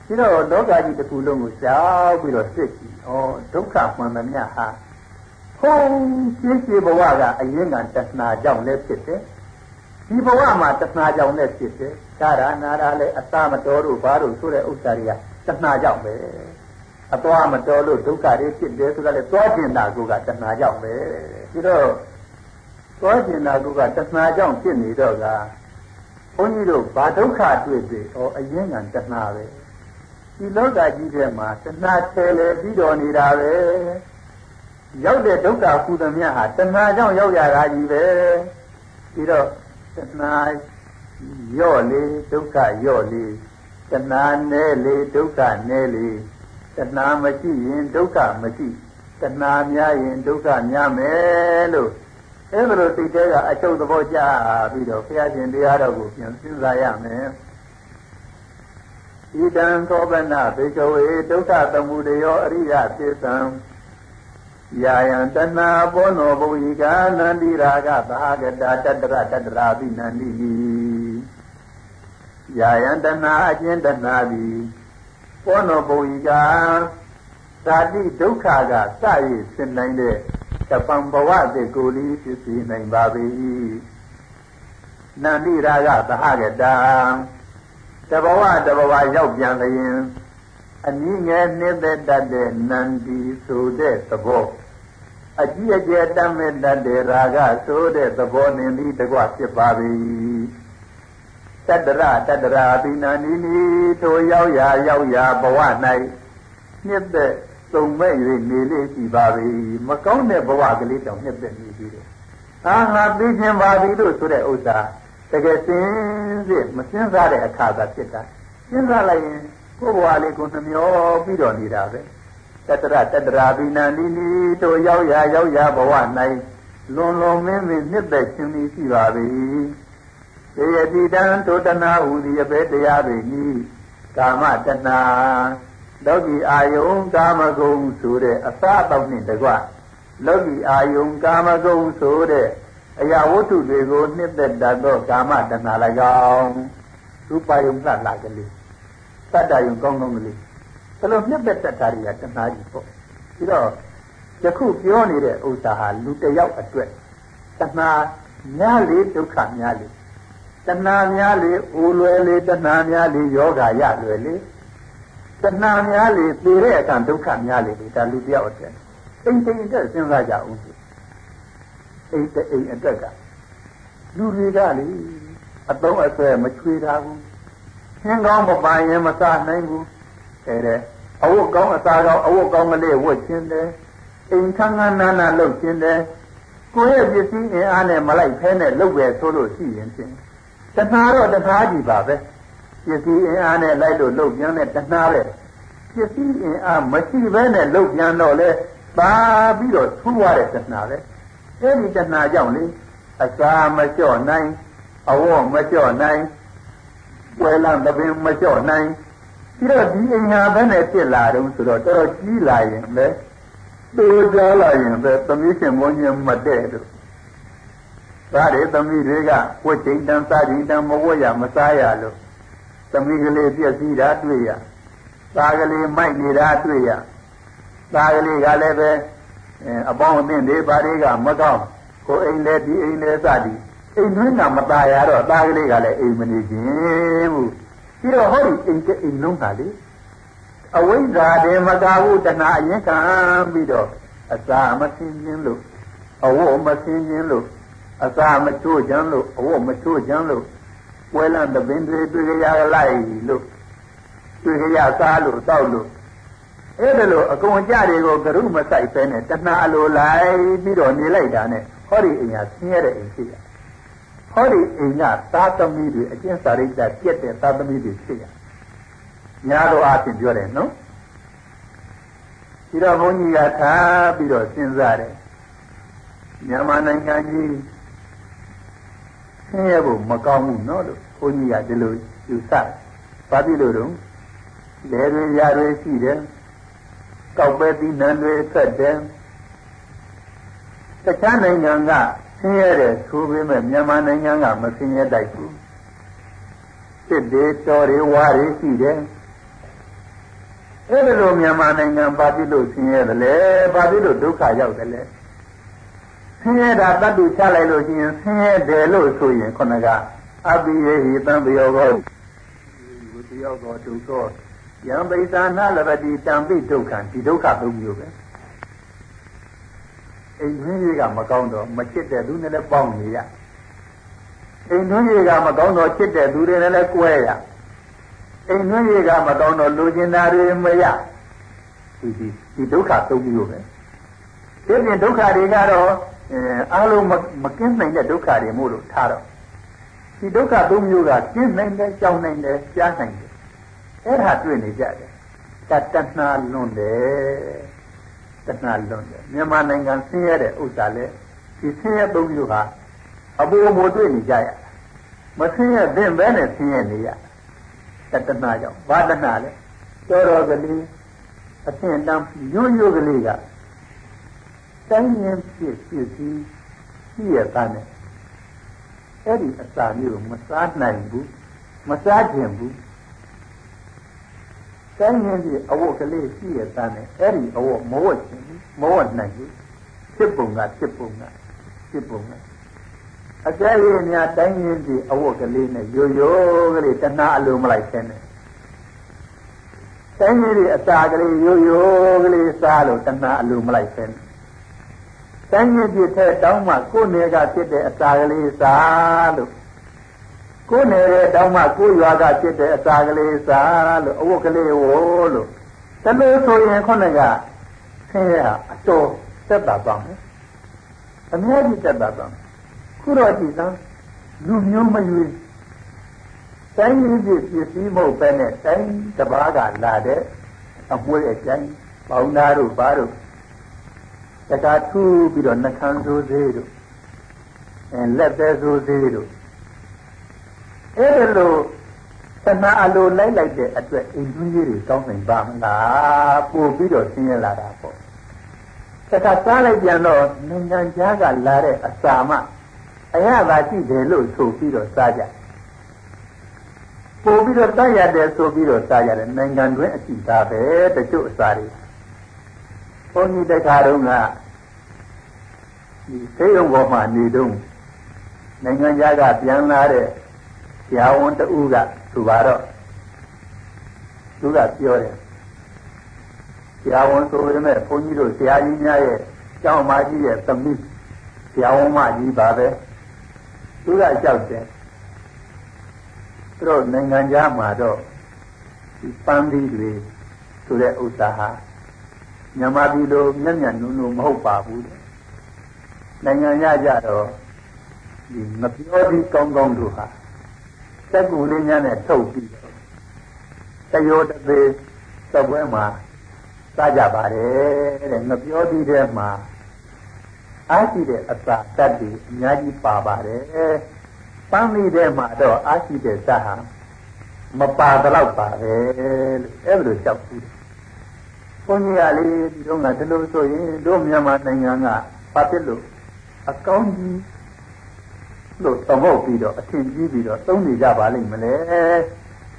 ဒီတော့လောကကြီးတစ်ခုလုံးကိုကြောက်ပြီးတော့စစ်ကြည့်ဩဒုက္ခမှန်သမျှဟာဖုံးရှိရှိဘဝကအရင်ကတဏှာကြောင့်လည်းဖြစ်တယ်ဒီဘဝမှာတဏှာကြောင့်လည်းဖြစ်တယ်ကာရနာရလည်းအသမတော်တို့ဘာလို့ဆိုတဲ့ဥစ္စာတွေကတဏှာကြောင့်ပဲအသွားမတော်လို့ဒုက္ခတွေဖြစ်တယ်ဆိုတာလေသွားကျင်တာကတဏှာကြောင့်ပဲဒီတော့သွားကျင်တာကတဏှာကြောင့်ဖြစ်နေတော့ကဘုန်းကြီးတို့ဘာဒုက္ခတွေ့တွေ့ဩအရင်ကတဏှာပဲ ဒီလောကကြီးထဲမှာတဏှာထဲလေပြီးတော်နေတာပဲရောက်တဲ့ဒုက္ခကုသမြဟာတဏှာကြောင့်ရောက်ရတာကြီးပဲပြီးတော့တဏှာရော့လေဒုက္ခရော့လေတဏှာနဲ့လေဒုက္ခနဲ့လေတဏှာမရှိရင်ဒုက္ခမရှိတဏှာများရင်ဒုက္ခများမယ်လို့အဲဒါလိုစိတ်ထဲကအချုပ်သဘောကျပြီးတော့ဘုရားရှင်တရားတော်ကိုပြန်စဉ်းစားရမယ် ဣဒံသောဗနာဘေကဝေဒုက္ခသမုဒယောအရိယသစ္ဆံယာယံတဏဘောနောဘုဟိကာနန္တိရာဂသာဂတာတတရတတရာပိနန္တိနိယာယံတဏအကျဉ်တဏသည်ဘောနောဘုဟိကာသာတိဒုက္ခကစရည်ဆင်နိုင်တဲ့တပံဘဝတေကိုလီဖြစ်စီနိုင်ပါ၏နန္တိရာဂသာဂတာ တဘဝတဘဝရောက်ပြန်လျင်အနည်းငယ်နှိမ့်သက်တတ်တဲ့နန္ဒီဆိုတဲ့သဘောအကြီးအကျယ်တတ်မဲ့တတ်တဲ့ရာဂဆိုတဲ့သဘောနှင့်ဒီတကွဖြစ်ပါ၏တတရတတရာပိနာနိနိထိုရောက်ရာရောက်ရာဘဝ၌နှစ်သက်သုံမဲ့၍နေလေရှိပါ၏မကောင်းတဲ့ဘဝကလေးတောင်နှစ်သက်နေပြီတဲ့အာငါသိခြင်းပါပြီလို့ဆိုတဲ့ဥစ္စာ တကယ်စင်းစစ်မစင်းစားတဲ့အခါသာဖြစ်တာစဉ်းစားလိုက်ရင်ကိုယ်ဘဝလေးကိုနှမျောပြီးတော့နေတာပဲတတရတတရာဘိနန္ဒီနီတို့ရောက်ရရောက်ရဘဝ၌လွန်လွန်မင်းမင်းနှစ်သက်ခြင်းသည်ရှိပါ၏ေယတိတံတောတနာဟူသည်အပဲတရားပေဤကာမတဏလောကီအာယုံကာမဂုဏ်ဆိုတဲ့အစအတော့နှင့်တကွလောကီအာယုံကာမဂုဏ်ဆိုတဲ့ အရာဝတ္ထုတွေကိုနှစ်သက်တတ်သောကာမတဏ၎င်းရူပယုံလှလှကလေးတတ္တယုံကောင်းကောင်းကလေးဘယ်လိုနှစ်သက်တတ်တာတွေကတဏှာကြီးပေါ့ပြီးတော့ယခုပြောနေတဲ့ဥစ္စာဟာလူတယောက်အတွက်တဏှာများလေဒုက္ခများလေတဏှာများလေအိုလွယ်လေတဏှာများလေယောဂရလွယ်လေတဏှာများလေသိတဲ့အခါဒုက္ခများလေဒါလူတယောက်အတွက်အိမ်တိမ်အတွက်စဉ်းစားကြအောင် အိမ်တအိမ်အတွက်ကလူတွေကလေအတုံးအဆွဲမချွေတာဘူးခင်းကောင်းမပိုင်ရင်မစားနိုင်ဘူးအဲတဲ့အဝတ်ကောင်းအစားကောင်းအဝတ်ကောင်းကလေးဝတ်ခြင်းတယ်အိမ်ခန်းခန်းနာနာလုပ်ခြင်းတယ်ကိုယ့်ရဲ့ပစ္စည်းအင်အားနဲ့မလိုက်ဖဲနဲ့လုပ်ပဲဆိုလို့ရှိရင်ဖြင့်တဏှာတော့တဏှာကြီးပါပဲပစ္စည်းအင်အားနဲ့လိုက်လို့လုပ်ပြန်တဲ့တဏှာပဲပစ္စည်းအင်အားမရှိဘဲနဲ့လုပ်ပြန်တော့လေပါပြီးတော့ထူးရတဲ့တဏှာပဲ အဲဒီတဏှာကြောင့်လေအစာမကြော့နိုင်အဝတ်မကြော့နိုင်ဝယ်လံသပင်မကြော့နိုင်ပြီးတော့ဒီအညာဘယ်နဲ့ဖြစ်လာတုံးဆိုတော့တော်တော်ကြီးလာရင်ပဲတူကြလာရင်ပဲသမီးရှင်မွန်ကြီးမတဲ့တို့ဒါတွေသမီးတွေကဝတ်ချိန်တန်စားချိန်တန်မဝတ်ရမစားရလို့သမီးကလေးပြည့်စည်တာတွေ့ရသားကလေးမိုက်နေတာတွေ့ရသားကလေးကလည်းပဲ အပေါင်းအသင်းတွေဘာတွေကမကောင်းကိုအိမ်လေဒီအိမ်လေစသည်အိမ်တွင်းကမตายရတော့သားကလေးကလည်းအိမ်မနေခြင်းဘူးပြီးတော့ဟောဒီအိမ်ကအိမ်လုံးကလေအဝိဇ္ဇာတေမကဘူးတဏှာအရင်ခံပြီးတော့အစာမသိခြင်းလို့အဝတ်မသိခြင်းလို့အစာမချိုးခြင်းလို့အဝတ်မချိုးခြင်းလို့ပွဲလန့်တပင်တွေတွေ့ကြရလိုက်လို့တွေ့ကြရစားလို့တောက်လို့ အဲ့ဒါလို့အကုန်ကြတွေကိုကရုမဆိုင်ပဲနဲ့တဏှာလိုလိုက်ပြီးတော့နေလိုက်တာနဲ့ဟောဒီအိမ်ဟာဆင်းရဲတဲ့အိမ်ဖြစ်ရဟောဒီအိမ်ကသာသမီတွေအကျဉ်းစာရိတ္တပြက်တဲ့သာသမီတွေဖြစ်ရညာတော်အဖြစ်ပြောတယ်နော်ဒီတော့ဘုန်းကြီးကထားပြီးတော့စဉ်းစားတယ်မြန်မာနိုင်ငံကြီးဆင်းရဲဖို့မကောင်းဘူးနော်လို့ဘုန်းကြီးကဒီလိုယူဆတယ်ဘာဖြစ်လို့တော့လဲတွေရတွေရှိတယ် ကောက်ပဲသီးနှံတွေဆက်တယ်တခြားနိုင်ငံကဆင်းရဲတယ်ဆိုပေမဲ့မြန်မာနိုင်ငံကမဆင်းရဲတိုက်ဘူးစစ်တွေတော်တွေဝါတွေရှိတယ်အဲ့ဒါလိုမြန်မာနိုင်ငံဘာဖြစ်လို့ဆင်းရဲတယ်လဲဘာဖြစ်လို့ဒုက္ခရောက်တယ်လဲဆင်းရဲတာတတ်တူချလိုက်လို့ရှိရင်ဆင်းရဲတယ်လို့ဆိုရင်ခုနကအပိယေဟိတံပယောကောဝတယောကောဒုက္ခ ယံပိသနာလပတိတံပိဒုက္ခဒီဒုက္ခသုံးမျိုးပဲအိမ်တွင်းကြီးကမကောင်းတော့မချစ်တဲ့သူနဲ့လည်းပေါင်းနေရအိမ်တွင်းကြီးကမကောင်းတော့ချစ်တဲ့သူတွေနဲ့လည်းကွဲရအိမ်တွင်းကြီးကမကောင်းတော့လူကျင်တာတွေမရဒီဒီဒီဒုက္ခသုံးမျိုးပဲဒီပြင်ဒုက္ခတွေကတော့အဲအားလုံးမကင်းနိုင်တဲ့ဒုက္ခတွေမို့လို့ထားတော့ဒီဒုက္ခသုံးမျိုးကကျင်းနိုင်တယ်ကြောင်းနိုင်တယ်ကြားနိုင်တယ် အဲ့ဒါတွေ့နေကြတယ်တတဏှာလွန်တယ်တဏှာလွန်တယ်မြန်မာနိုင်ငံဆင်းရဲတဲ့ဥစ္စာလဲဒီဆင်းရဲသုံးမျိုးဟာအပူအမိုတွေ့နေကြရမဆင်းရဲသင့်ပဲနဲ့ဆင်းရဲနေရတတဏှာကြောင့်ဘာတဏှာလဲတော်တော်ကလေးအသင်တန်းရိုးရိုးကလေးကတိုင်းရင်းဖြစ်ဖြစ်ပြီးရှိရတာနဲ့အဲ့ဒီအစာမျိုးမစားနိုင်ဘူးမစားခြင်းဘူး တိုင်းရင်းပြီးအဝတ်ကလေးရှိရတာနဲ့အဲ့ဒီအဝတ်မဝတ်ခြင်းမဝတ်နိုင်ဘူးဖြစ်ပုံကဖြစ်ပုံကဖြစ်ပုံကအကျယ်ကြီးများတိုင်းရင်းပြီးအဝတ်ကလေးနဲ့ရိုးရိုးကလေးတဏှာအလိုမလိုက်ခြင်းနဲ့တိုင်းရင်းပြီးအစာကလေးရိုးရိုးကလေးစားလို့တဏှာအလိုမလိုက်ခြင်းတိုင်းရင်းပြည့်တဲ့တောင်းမှကိုယ်နယ်ကဖြစ်တဲ့အစာကလေးစားလို့ ကိုယ်နယ်ရဲ့တောင်းမှကိုယ်ရွာကဖြစ်တဲ့အစာကလေးစားလို့အဝတ်ကလေးဝိုးလို့တလို့ဆိုရင်ခုနကဆင်းရဲအတော်သက်သာပါမယ်အများကြီးသက်သာပါမယ်ခုတော့ကြည်စမ်းလူမျိုးမရွေးတိုင်းရင်းပြည့်ပစ္စည်းမဟုတ်ပဲနဲ့တိုင်းတပားကလာတဲ့အမွှေးအကျိုင်းပေါင်းသားတို့ဘာတို့တကာထူးပြီးတော့နှခမ်းစိုးသေးတို့အဲလက်သေးစိုးသေးတို့ အဲ့ဒါလို့သနာအလိုလိုက်လိုက်တဲ့အတွက်အိမ်တွင်းကြီးတွေကောင်းနိုင်ပါမလားပို့ပြီးတော့ဆင်းရဲလာတာပေါ့တခါစားလိုက်ပြန်တော့နိုင်ငံခြားကလာတဲ့အစာမအရသာရှိတယ်လို့ဆိုပြီးတော့စားကြပို့ပြီးတော့တတ်ရတယ်ဆိုပြီးတော့စားကြတယ်နိုင်ငံတွင်းအကြည့်သားပဲတချို့အစာတွေဘုန်းကြီးတခါတုန်းကဒီသေယုံပေါ်မှာနေတုန်းနိုင်ငံခြားကပြန်လာတဲ့ ဆရာဝန်တူကသူပါတော့သူကပြောတယ်ဆရာဝန်ဆိုရမယ်ဘုန်းကြီးတို့ဆရာကြီးများရဲ့ကျောင်းမကြီးရဲ့သမီးဆရာဝန်မကြီးပါပဲသူကကြောက်တယ်သူတို့နိုင်ငံခြားမှာတော့ဒီပန်းသီးတွေဆိုတဲ့ဥစ္စာဟာမြန်မာပြည်လိုမျက်မျက်နုံနုံမဟုတ်ပါဘူးနိုင်ငံရကြတော့ဒီမပြောဒီကောင်းကောင်းတို့ဟာ စက်ကူလေးများနဲ့ထုတ်ပြီးတယောတသေးသပွဲမှာစားကြပါတယ်တဲ့ငပြောဒီထဲမှာအားရှိတဲ့အစာတတ်တွေအများကြီးပါပါတယ်ပန်းလေးထဲမှာတော့အားရှိတဲ့ဇာဟာမပါတော့ပါပဲလို့အဲ့လိုလျှောက်ပြီးဘုန်းကြီးကလေဒီတော့ကဒီလိုဆိုရင်တို့မြန်မာနိုင်ငံကဘာဖြစ်လို့အကောင်းကြီး လို့သမုတ်ပြီးတော့အထင်ကြီးပြီးတော့သုံးနေကြပါလိမ့်မလဲ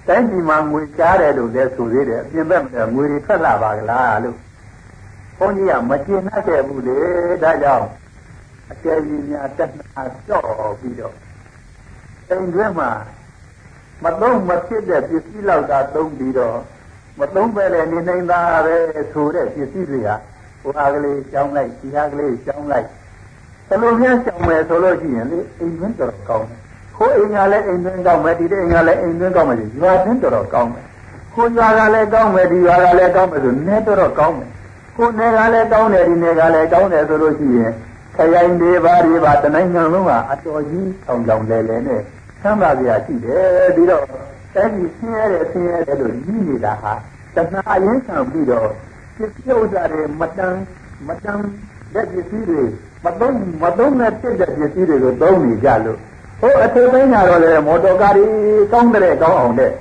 တိုင်းပြည်မှာငွေကြားတယ်လို့လည်းဆိုသေးတယ်အပြင်ဘက်ငွေတွေထွက်လာပါကလားလို့ဘုန်းကြီးကမကျေနပ်ခဲ့ဘူးလေဒါကြောင့်အကျယ်ကြီးများတက်နာကြော့ပြီးတော့အိမ်တွင်းမှာမသုံးမဖြစ်တဲ့ပစ္စည်းလောက်သာသုံးပြီးတော့မသုံးပဲလေနေနိုင်တာပဲဆိုတဲ့ပစ္စည်းတွေကဟိုအားကလေးကြောင်းလိုက်ဒီအားကလေးကြောင်းလိုက် ဘယ်လိုများရှောင်မယ်ဆိုလို့ရှိရင်လေအိမ်တွင်းတော်ကောင်းတယ်ခိုးအိမ်ကလည်းအိမ်တွင်းကောင်းမယ်ဒီတဲ့အိမ်ကလည်းအိမ်တွင်းကောင်းမယ်ရွာတွင်းတော်ကောင်းမယ်ခိုးရွာကလည်းကောင်းမယ်ဒီရွာကလည်းကောင်းမယ်ဆိုနေတော်ကောင်းမယ်ခိုးနေကလည်းကောင်းတယ်ဒီနေကလည်းကောင်းတယ်ဆိုလို့ရှိရင်ခရိုင်တွေပါတွေပါတနိုင်ငံလုံးကအတော်ကြီးဆောင်ကြောင်လဲလဲနဲ့ဆမ်းပါကြရှိတယ်ပြီးတော့အဲဒီဆင်းရဲတယ်ဆင်းရဲတယ်လို့ကြီးနေတာဟာတဏှာအရင်ဆောင်ပြီးတော့ပြည့်စုံကြတယ်မတန်မတန်လက်ပစ္စည်းတွေ မသုံးမသုံးနဲ့ဖြစ်တဲ့ပစ္စည်းတွေကိုသုံးနေကြလို့ဟိုအထက်ပိုင်းကတော့လေမော်တော်ကားကြီးကောင်းတဲ့ကောင်းအောင်တဲ့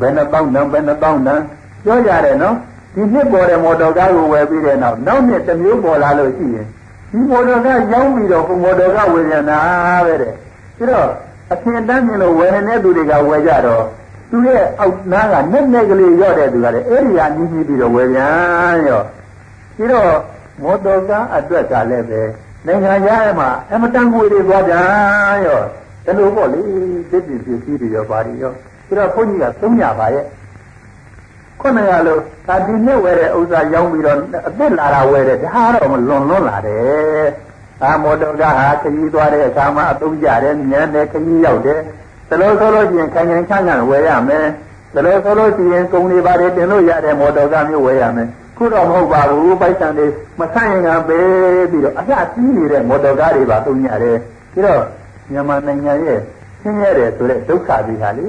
ဘယ်နှပေါင်းတန်းဘယ်နှပေါင်းတန်းပြောကြတယ်နော်ဒီနှစ်ပေါ်တဲ့မော်တော်ကားကိုဝယ်ပြီးတဲ့နောက်နောက်နှစ်တစ်မျိုးပေါ်လာလို့ရှိရင်ဒီမော်တော်ကားရောင်းပြီးတော့ဘုံမော်တော်ကားဝယ်ရနာပဲတဲ့ပြီးတော့အထင်တန်းမြင်လို့ဝယ်နေတဲ့သူတွေကဝယ်ကြတော့သူရဲ့အောက်နားကနဲ့နဲ့ကလေးရော့တဲ့သူကလည်းအဲ့ဒီကနေပြီးပြီးတော့ဝယ်ပြန်ရောပြီးတော့မော်တော်ကားအတွက်ကလည်းပဲ နိုင်ငံရမှာအမတန်ငွေတွေသွားပြန်ရောဒါလို့ပေါ့လေတစ်ပြည့်ပြည့်စည်းတွေရောပါတွေရောပြီးတော့ဘုန်းကြီးကသုံးညပါရဲ့ခုနကလို့ဒါဒီနဲ့ဝယ်တဲ့ဥစ္စာရောင်းပြီးတော့အစ်စ်လာတာဝယ်တယ်ဒါတော့မလွန်လွန်းလာတယ်အာမော်တော်ကားဟာခကြီးသွားတဲ့အခါမှာအသုံးကြတယ်ညံတယ်ခကြီးရောက်တယ်ဒါလို့ဆိုလို့ရှိရင်ခိုင်ခိုင်ချမ်းချမ်းဝယ်ရမယ်ဒါလို့ဆိုလို့ရှိရင်ကုံတွေပါတယ်တင်လို့ရတဲ့မော်တော်ကားမျိုးဝယ်ရမယ် ခုတော့မဟုတ်ပါဘူးပိုက်ဆံတွေမဆန့်ရင်ကပေးပြီးတော့အလှကြီးနေတဲ့မော်တော်ကားတွေပါသုံးရတယ်ပြီးတော့မြန်မာနိုင်ငံရဲ့ဆင်းရဲတယ်ဆိုတဲ့ဒုက္ခတွေဟာလေ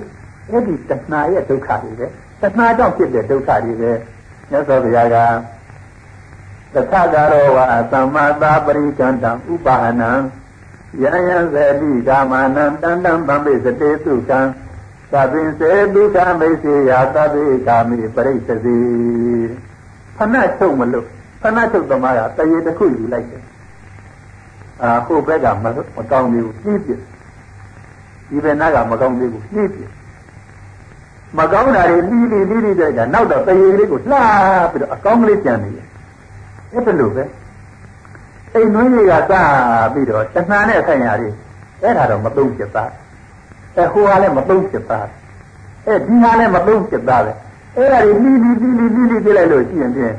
အဲ့ဒီတဏှာရဲ့ဒုက္ခတွေပဲတဏှာကြောင့်ဖြစ်တဲ့ဒုက္ခတွေပဲမြတ်စွာဘုရားကသက္ခကာရောဝသမ္မာသာပရိကံတံဥပါဟနံယံယံဇတိကာမနံတန်တံဗံပိစတေသုကံသဗ္ဗင်စေဒုက္ခမိစေယသဗ္ဗေကာမိပရိစ္ဆေ ဖဏချုပ်မလို့ဖဏချုပ်သမားကတရေတစ်ခုယူလိုက်တယ်အာဟိုဘက်ကမကောင်းသေးဘူးနှီးပြဒီဘက်နားကမကောင်းသေးဘူးနှီးပြမကောင်းတာတွေလီးလီးလီးလီးတဲ့ကနောက်တော့တရေလေးကိုလှားပြီးတော့အကောင်းကလေးကြံနေတယ်အဲ့ဒါလို့ပဲအိမ်နှွေးတွေကစပြီးတော့တဏှာနဲ့ဆိုင်ရာတွေအဲ့ဒါတော့မသုံးဖြစ်သားအဲဟိုကလည်းမသုံးဖြစ်သားအဲဒီဟာလည်းမသုံးဖြစ်သားပဲ အဲ့ဒါတွေပြီးပြီးပြီးပြီးပြီးပြလိုက်လို့ရှိရင်ဖြင့်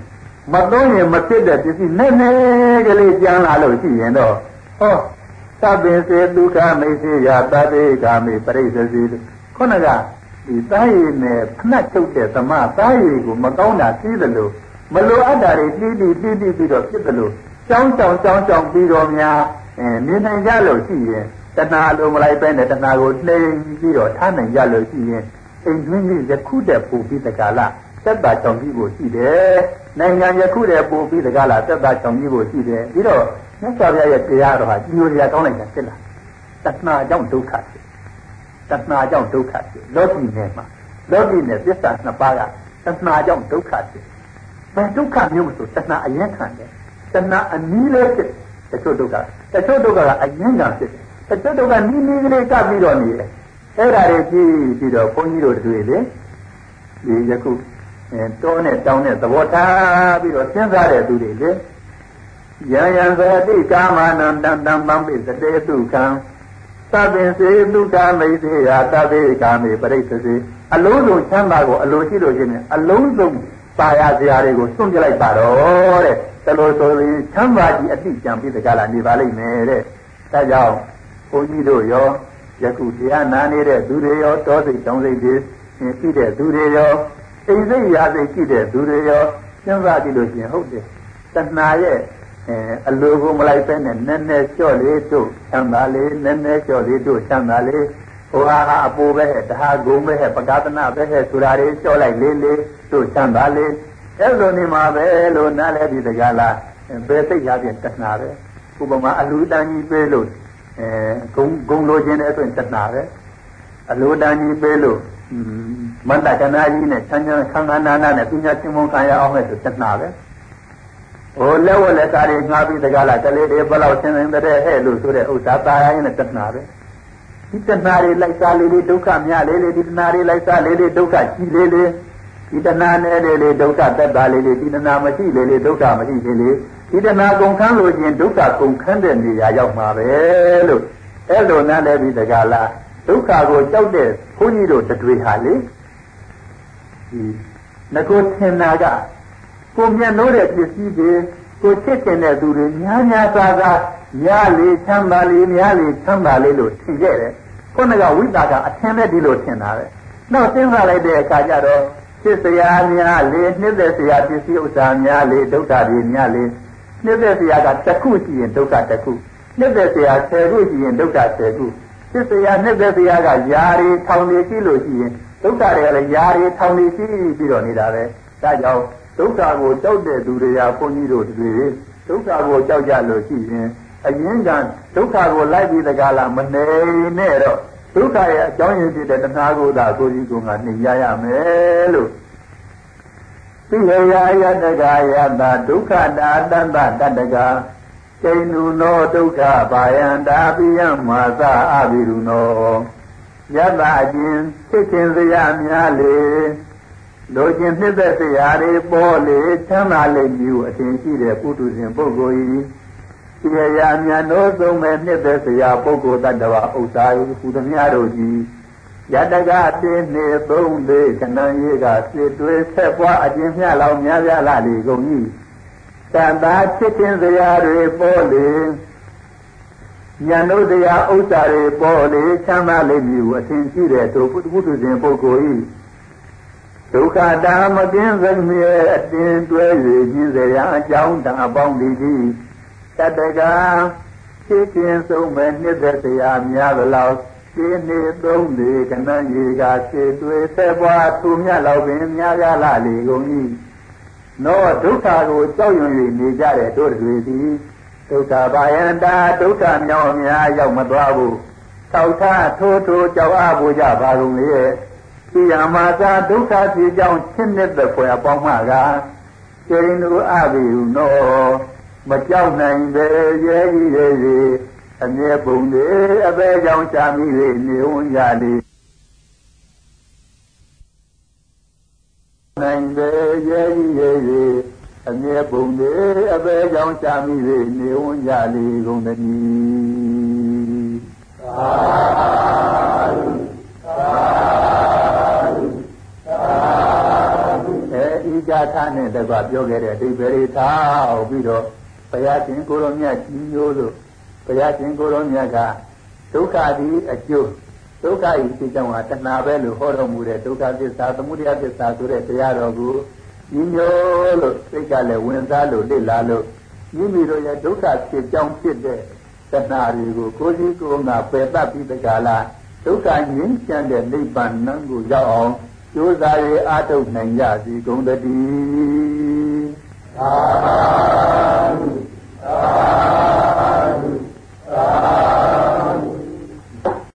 မသုံးရင်မဖြစ်တဲ့ပစ္စည်းနဲ့နဲ့ကလေးကျန်လာလို့ရှိရင်တော့ဟောသဗ္ဗင်စေဒုက္ခမိစေယတတေကာမိပရိစ္ဆေစီခုနကဒီသားရည်နဲ့ဖနှက်ချုပ်တဲ့သမသားရည်ကိုမကောင်းတာသိတယ်လို့မလိုအပ်တာတွေတီးတီးတီးတီးပြီးတော့ဖြစ်တယ်လို့ကြောင်းကြောင်းကြောင်းကြောင်းပြီးတော့များအဲနေနိုင်ကြလို့ရှိရင်တဏှာလိုမလိုက်ပဲနဲ့တဏှာကိုနှိမ်ပြီးတော့ထားနိုင်ကြလို့ရှိရင် အိမ်တွင်းကြီးယခုတည်းပူပြီးတကလားသက်သာကြောင်ကြီးကိုရှိတယ်နိုင်ငံယခုတည်းပူပြီးတကလားသက်သာကြောင်ကြီးကိုရှိတယ်ပြီးတော့မြတ်စွာဘုရားရဲ့တရားတော်ဟာကြီးညိုရာကောင်းလိုက်တာဖြစ်လားတဏှာကြောင့်ဒုက္ခဖြစ်တဏှာကြောင့်ဒုက္ခဖြစ်လောကီနယ်မှာလောကီနယ်သစ္စာနှစ်ပါးကတဏှာကြောင့်ဒုက္ခဖြစ်ဘယ်ဒုက္ခမျိုးမဆိုတဏှာအရင်ခံတယ်တဏှာအနည်းလေးဖြစ်တချို့ဒုက္ခတချို့ဒုက္ခကအရင်ခံဖြစ်တယ်တချို့ဒုက္ခနီးနီးကလေးကပ်ပြီးတော့နေတယ် အဲ့ဒါတွေကြည့်ပြီးတော့ဘုန်းကြီးတို့တွေ့လေဒီယခုအဲတောနဲ့တောင်းနဲ့သဘောထားပြီးတော့စဉ်းစားတဲ့သူတွေလေယံယံသတိကာမနံတံတံပံပိစတေတုခံသဗ္ဗင်စေတုကာမိစေယတဗ္ဗေကာမေပရိစ္ဆေအလုံးစုံချမ်းသာကိုအလိုရှိလို့ချင်းအလုံးစုံပါရစရာတွေကိုစွန့်ပြလိုက်ပါတော့တဲ့တလို့ဆိုရင်ချမ်းသာကြီးအတိကြံပြီးတကြလာနေပါလိမ့်မယ်တဲ့ဒါကြောင့်ဘုန်းကြီးတို့ရော ယခုတရားနာနေတဲ့သူတွေရောတောစိတ်တောင်းစိတ်တွေရှိတဲ့သူတွေရောအိမ်စိတ်ရာစိတ်ရှိတဲ့သူတွေရောစဉ်းစားကြည့်လို့ရှိရင်ဟုတ်တယ်တဏှာရဲ့အဲအလိုကိုမလိုက်ပဲနဲ့နည်းနည်းလျှော့လေးတို့ချမ်းသာလေးနည်းနည်းလျှော့လေးတို့ချမ်းသာလေးဟိုဟာဟာအပူပဲတဟာဂုံပဲပကာသနာပဲဆိုတာတွေလျှော့လိုက်လေးလေးတို့ချမ်းသာလေးအဲ့လိုနေမှာပဲလို့နားလဲပြီးတကလားဘယ်စိတ်ရဖြင့်တဏှာပဲဥပမာအလူတန်ကြီးပေးလို့ အဲဂုံဂုံလိုခြင်းတဲ့အတွက်တဏှာပဲအလိုတန်ကြီးပေးလို့မန္တကနာကြီးနဲ့ချမ်းချမ်းဆန်းဆန်းနာနာနဲ့ပညာရှင်မုံခံရအောင်လဲဆိုတဏှာပဲဟိုလက်ဝက်လက်စားတွေငှားပြီးတကားလားတလေးတွေဘလောက်ဆင်းဆင်းတဲ့ဟဲ့လို့ဆိုတဲ့ဥစ္စာတာရရင်တဏှာပဲဒီတဏှာတွေလိုက်စားလေးလေးဒုက္ခများလေးလေးဒီတဏှာတွေလိုက်စားလေးလေးဒုက္ခကြီးလေးလေး ဒီတဏှာနဲ့လေးလေးဒုက္ခသက်သာလေးလေးဒီတဏှာမရှိလေးလေးဒုက္ခမရှိလေးလေးဒီတဏှာကုန်ခန်းလို့ချင်းဒုက္ခကုန်ခန်းတဲ့နေရာရောက်မှာပဲလို့အဲ့လိုနားလည်းပြီးတကားလားဒုက္ခကိုကြောက်တဲ့ဘုန်းကြီးတို့တတွေဟာလေဒီငကိုထင်တာကကိုမြတ်လို့တဲ့ပစ္စည်းတွေကိုချစ်တင်တဲ့သူတွေများများသားသားများလေချမ်းသာလေများလေချမ်းသာလေလို့ထင်ခဲ့တယ်ခုနကဝိတာကအထင်နဲ့ဒီလိုထင်တာပဲနောက်စဉ်းစားလိုက်တဲ့အခါကျတော့ ချစ်စရာများလေနှစ်သက်စရာပစ္စည်းဥစ္စာများလေဒုက္ခတွေများလေနှစ်သက်စရာကတစ်ခုရှိရင်ဒုက္ခတစ်ခုနှစ်သက်စရာဆယ်ခုရှိရင်ဒုက္ခဆယ်ခုချစ်စရာနှစ်သက်စရာကယာရီထောင်နေရှိလို့ရှိရင်ဒုက္ခတွေကလည်းယာရီထောင်နေရှိပြီးတော့နေတာပဲဒါကြောင့်ဒုက္ခကိုကြောက်တဲ့သူတွေကဘုန်းကြီးတို့တွေဒုက္ခကိုကြောက်ကြလို့ရှိရင်အရင်ကဒုက္ခကိုလိုက်ပြီးတကားလားမနေနဲ့တော့ ဒုက္ခရဲ့အကြောင်းရင်းဖြစ်တဲ့တဏှာကိုသာကိုကြီးကငါနှိမ့်ရရမယ်လို့သိရယာယတကယတာဒုက္ခတာတတ္တတတကကိဏုနောဒုက္ခဘာယံတာပိယံမာသအဘိရုနောယတ္တအချင်းဖြစ်ခင်စရာများလေလိုချင်နှစ်သက်စရာတွေပေါ်လေချမ်းသာလိမ့်မည်အထင်ရှိတဲ့ပုထုဇဉ်ပုဂ္ဂိုလ် ဤဒီရာမြန်တို့ဆုံးမဲ့နှစ်သက်စရာပုဂ္ဂိုလ်တ attva ဥစ္စာဤဟူသမျှတို့ကြီးယတကတိနေသုံးလေးခဏရေးကစေတွေးဆက်ပွားအကျဉ်းမြလောက်များပြားလာလေကုန်၏တန်တာချစ်ခင်စရာတွေပေါ်လေဉာဏ်တို့တရားဥစ္စာတွေပေါ်လေချမ်းသာလိမ့်မည်ဟုအထင်ရှိတဲ့သူပုထုဇဉ်ပုဂ္ဂိုလ်၏ဒုက္ခတာမကင်းစမြဲအတင်တွဲ၍ခြင်းစရာအကြောင်းတန်အပေါင်းဒီသည် တတကချစ်ခင်ဆုံးမဲ့နှစ်သက်စရာများသလောက်ရှင်းနေသုံးလေကနန်းကြီးကခြေတွေဆက်ပွားသူမြတ်လောက်ပင်များရလာလေကုန်၏နောဒုက္ခကိုကြောက်ရွံ့၍နေကြတဲ့တို့တွေသည်ဒုက္ခဘာယန္တာဒုက္ခမြောင်များရောက်မသွားဘူးသောက်ထားထိုးထိုးကြောက်အားဖို့ကြပါကုန်လေဒီယမာသာဒုက္ခဖြစ်ကြောင်းရှင်းတဲ့ဖွယ်အပေါင်းမှကကျေရင်တို့အဘိဟုနော မကြောက်နိုင်ပဲရဲကြီးရဲကြီးအမြဲပုံလေအပဲကြောင့်ရှာမိလေနေဝန်ရလေနိုင်ပဲရဲကြီးရဲကြီးအမြဲပုံလေအပဲကြောင့်ရှာမိလေနေဝန်ရလေကုန်တည်းသာဓုသာဓုသာဓုအဲဤကြထာနဲ့တကွပြောခဲ့တဲ့အဓိပ္ပာယ်ထားပြီးတော့ ဘုရားရှင်ကိုရောမြတ်ကြီးမျိုးလို့ဘုရားရှင်ကိုရောမြတ်ကဒုက္ခဒီအကျိုးဒုက္ခဤဖြစ်ကြောင်းဟာတဏှာပဲလို့ဟောတော်မူတဲ့ဒုက္ခသစ္စာသမုဒယသစ္စာဆိုတဲ့တရားတော်ကိုညီညွတ်လို့စိတ်ကလည်းဝင်စားလို့လေ့လာလို့မိမိတို့ရဲ့ဒုက္ခဖြစ်ကြောင်းဖြစ်တဲ့တဏှာတွေကိုကိုယ်စီကိုယ်ငါပယ်တတ်ပြီးတကလားဒုက္ခငြိမ်းချမ်းတဲ့နိဗ္ဗာန်ကိုရောက်အောင်ကြိုးစားရအားထုတ်နိုင်ကြစီကုန်တည်းသာဓု သာ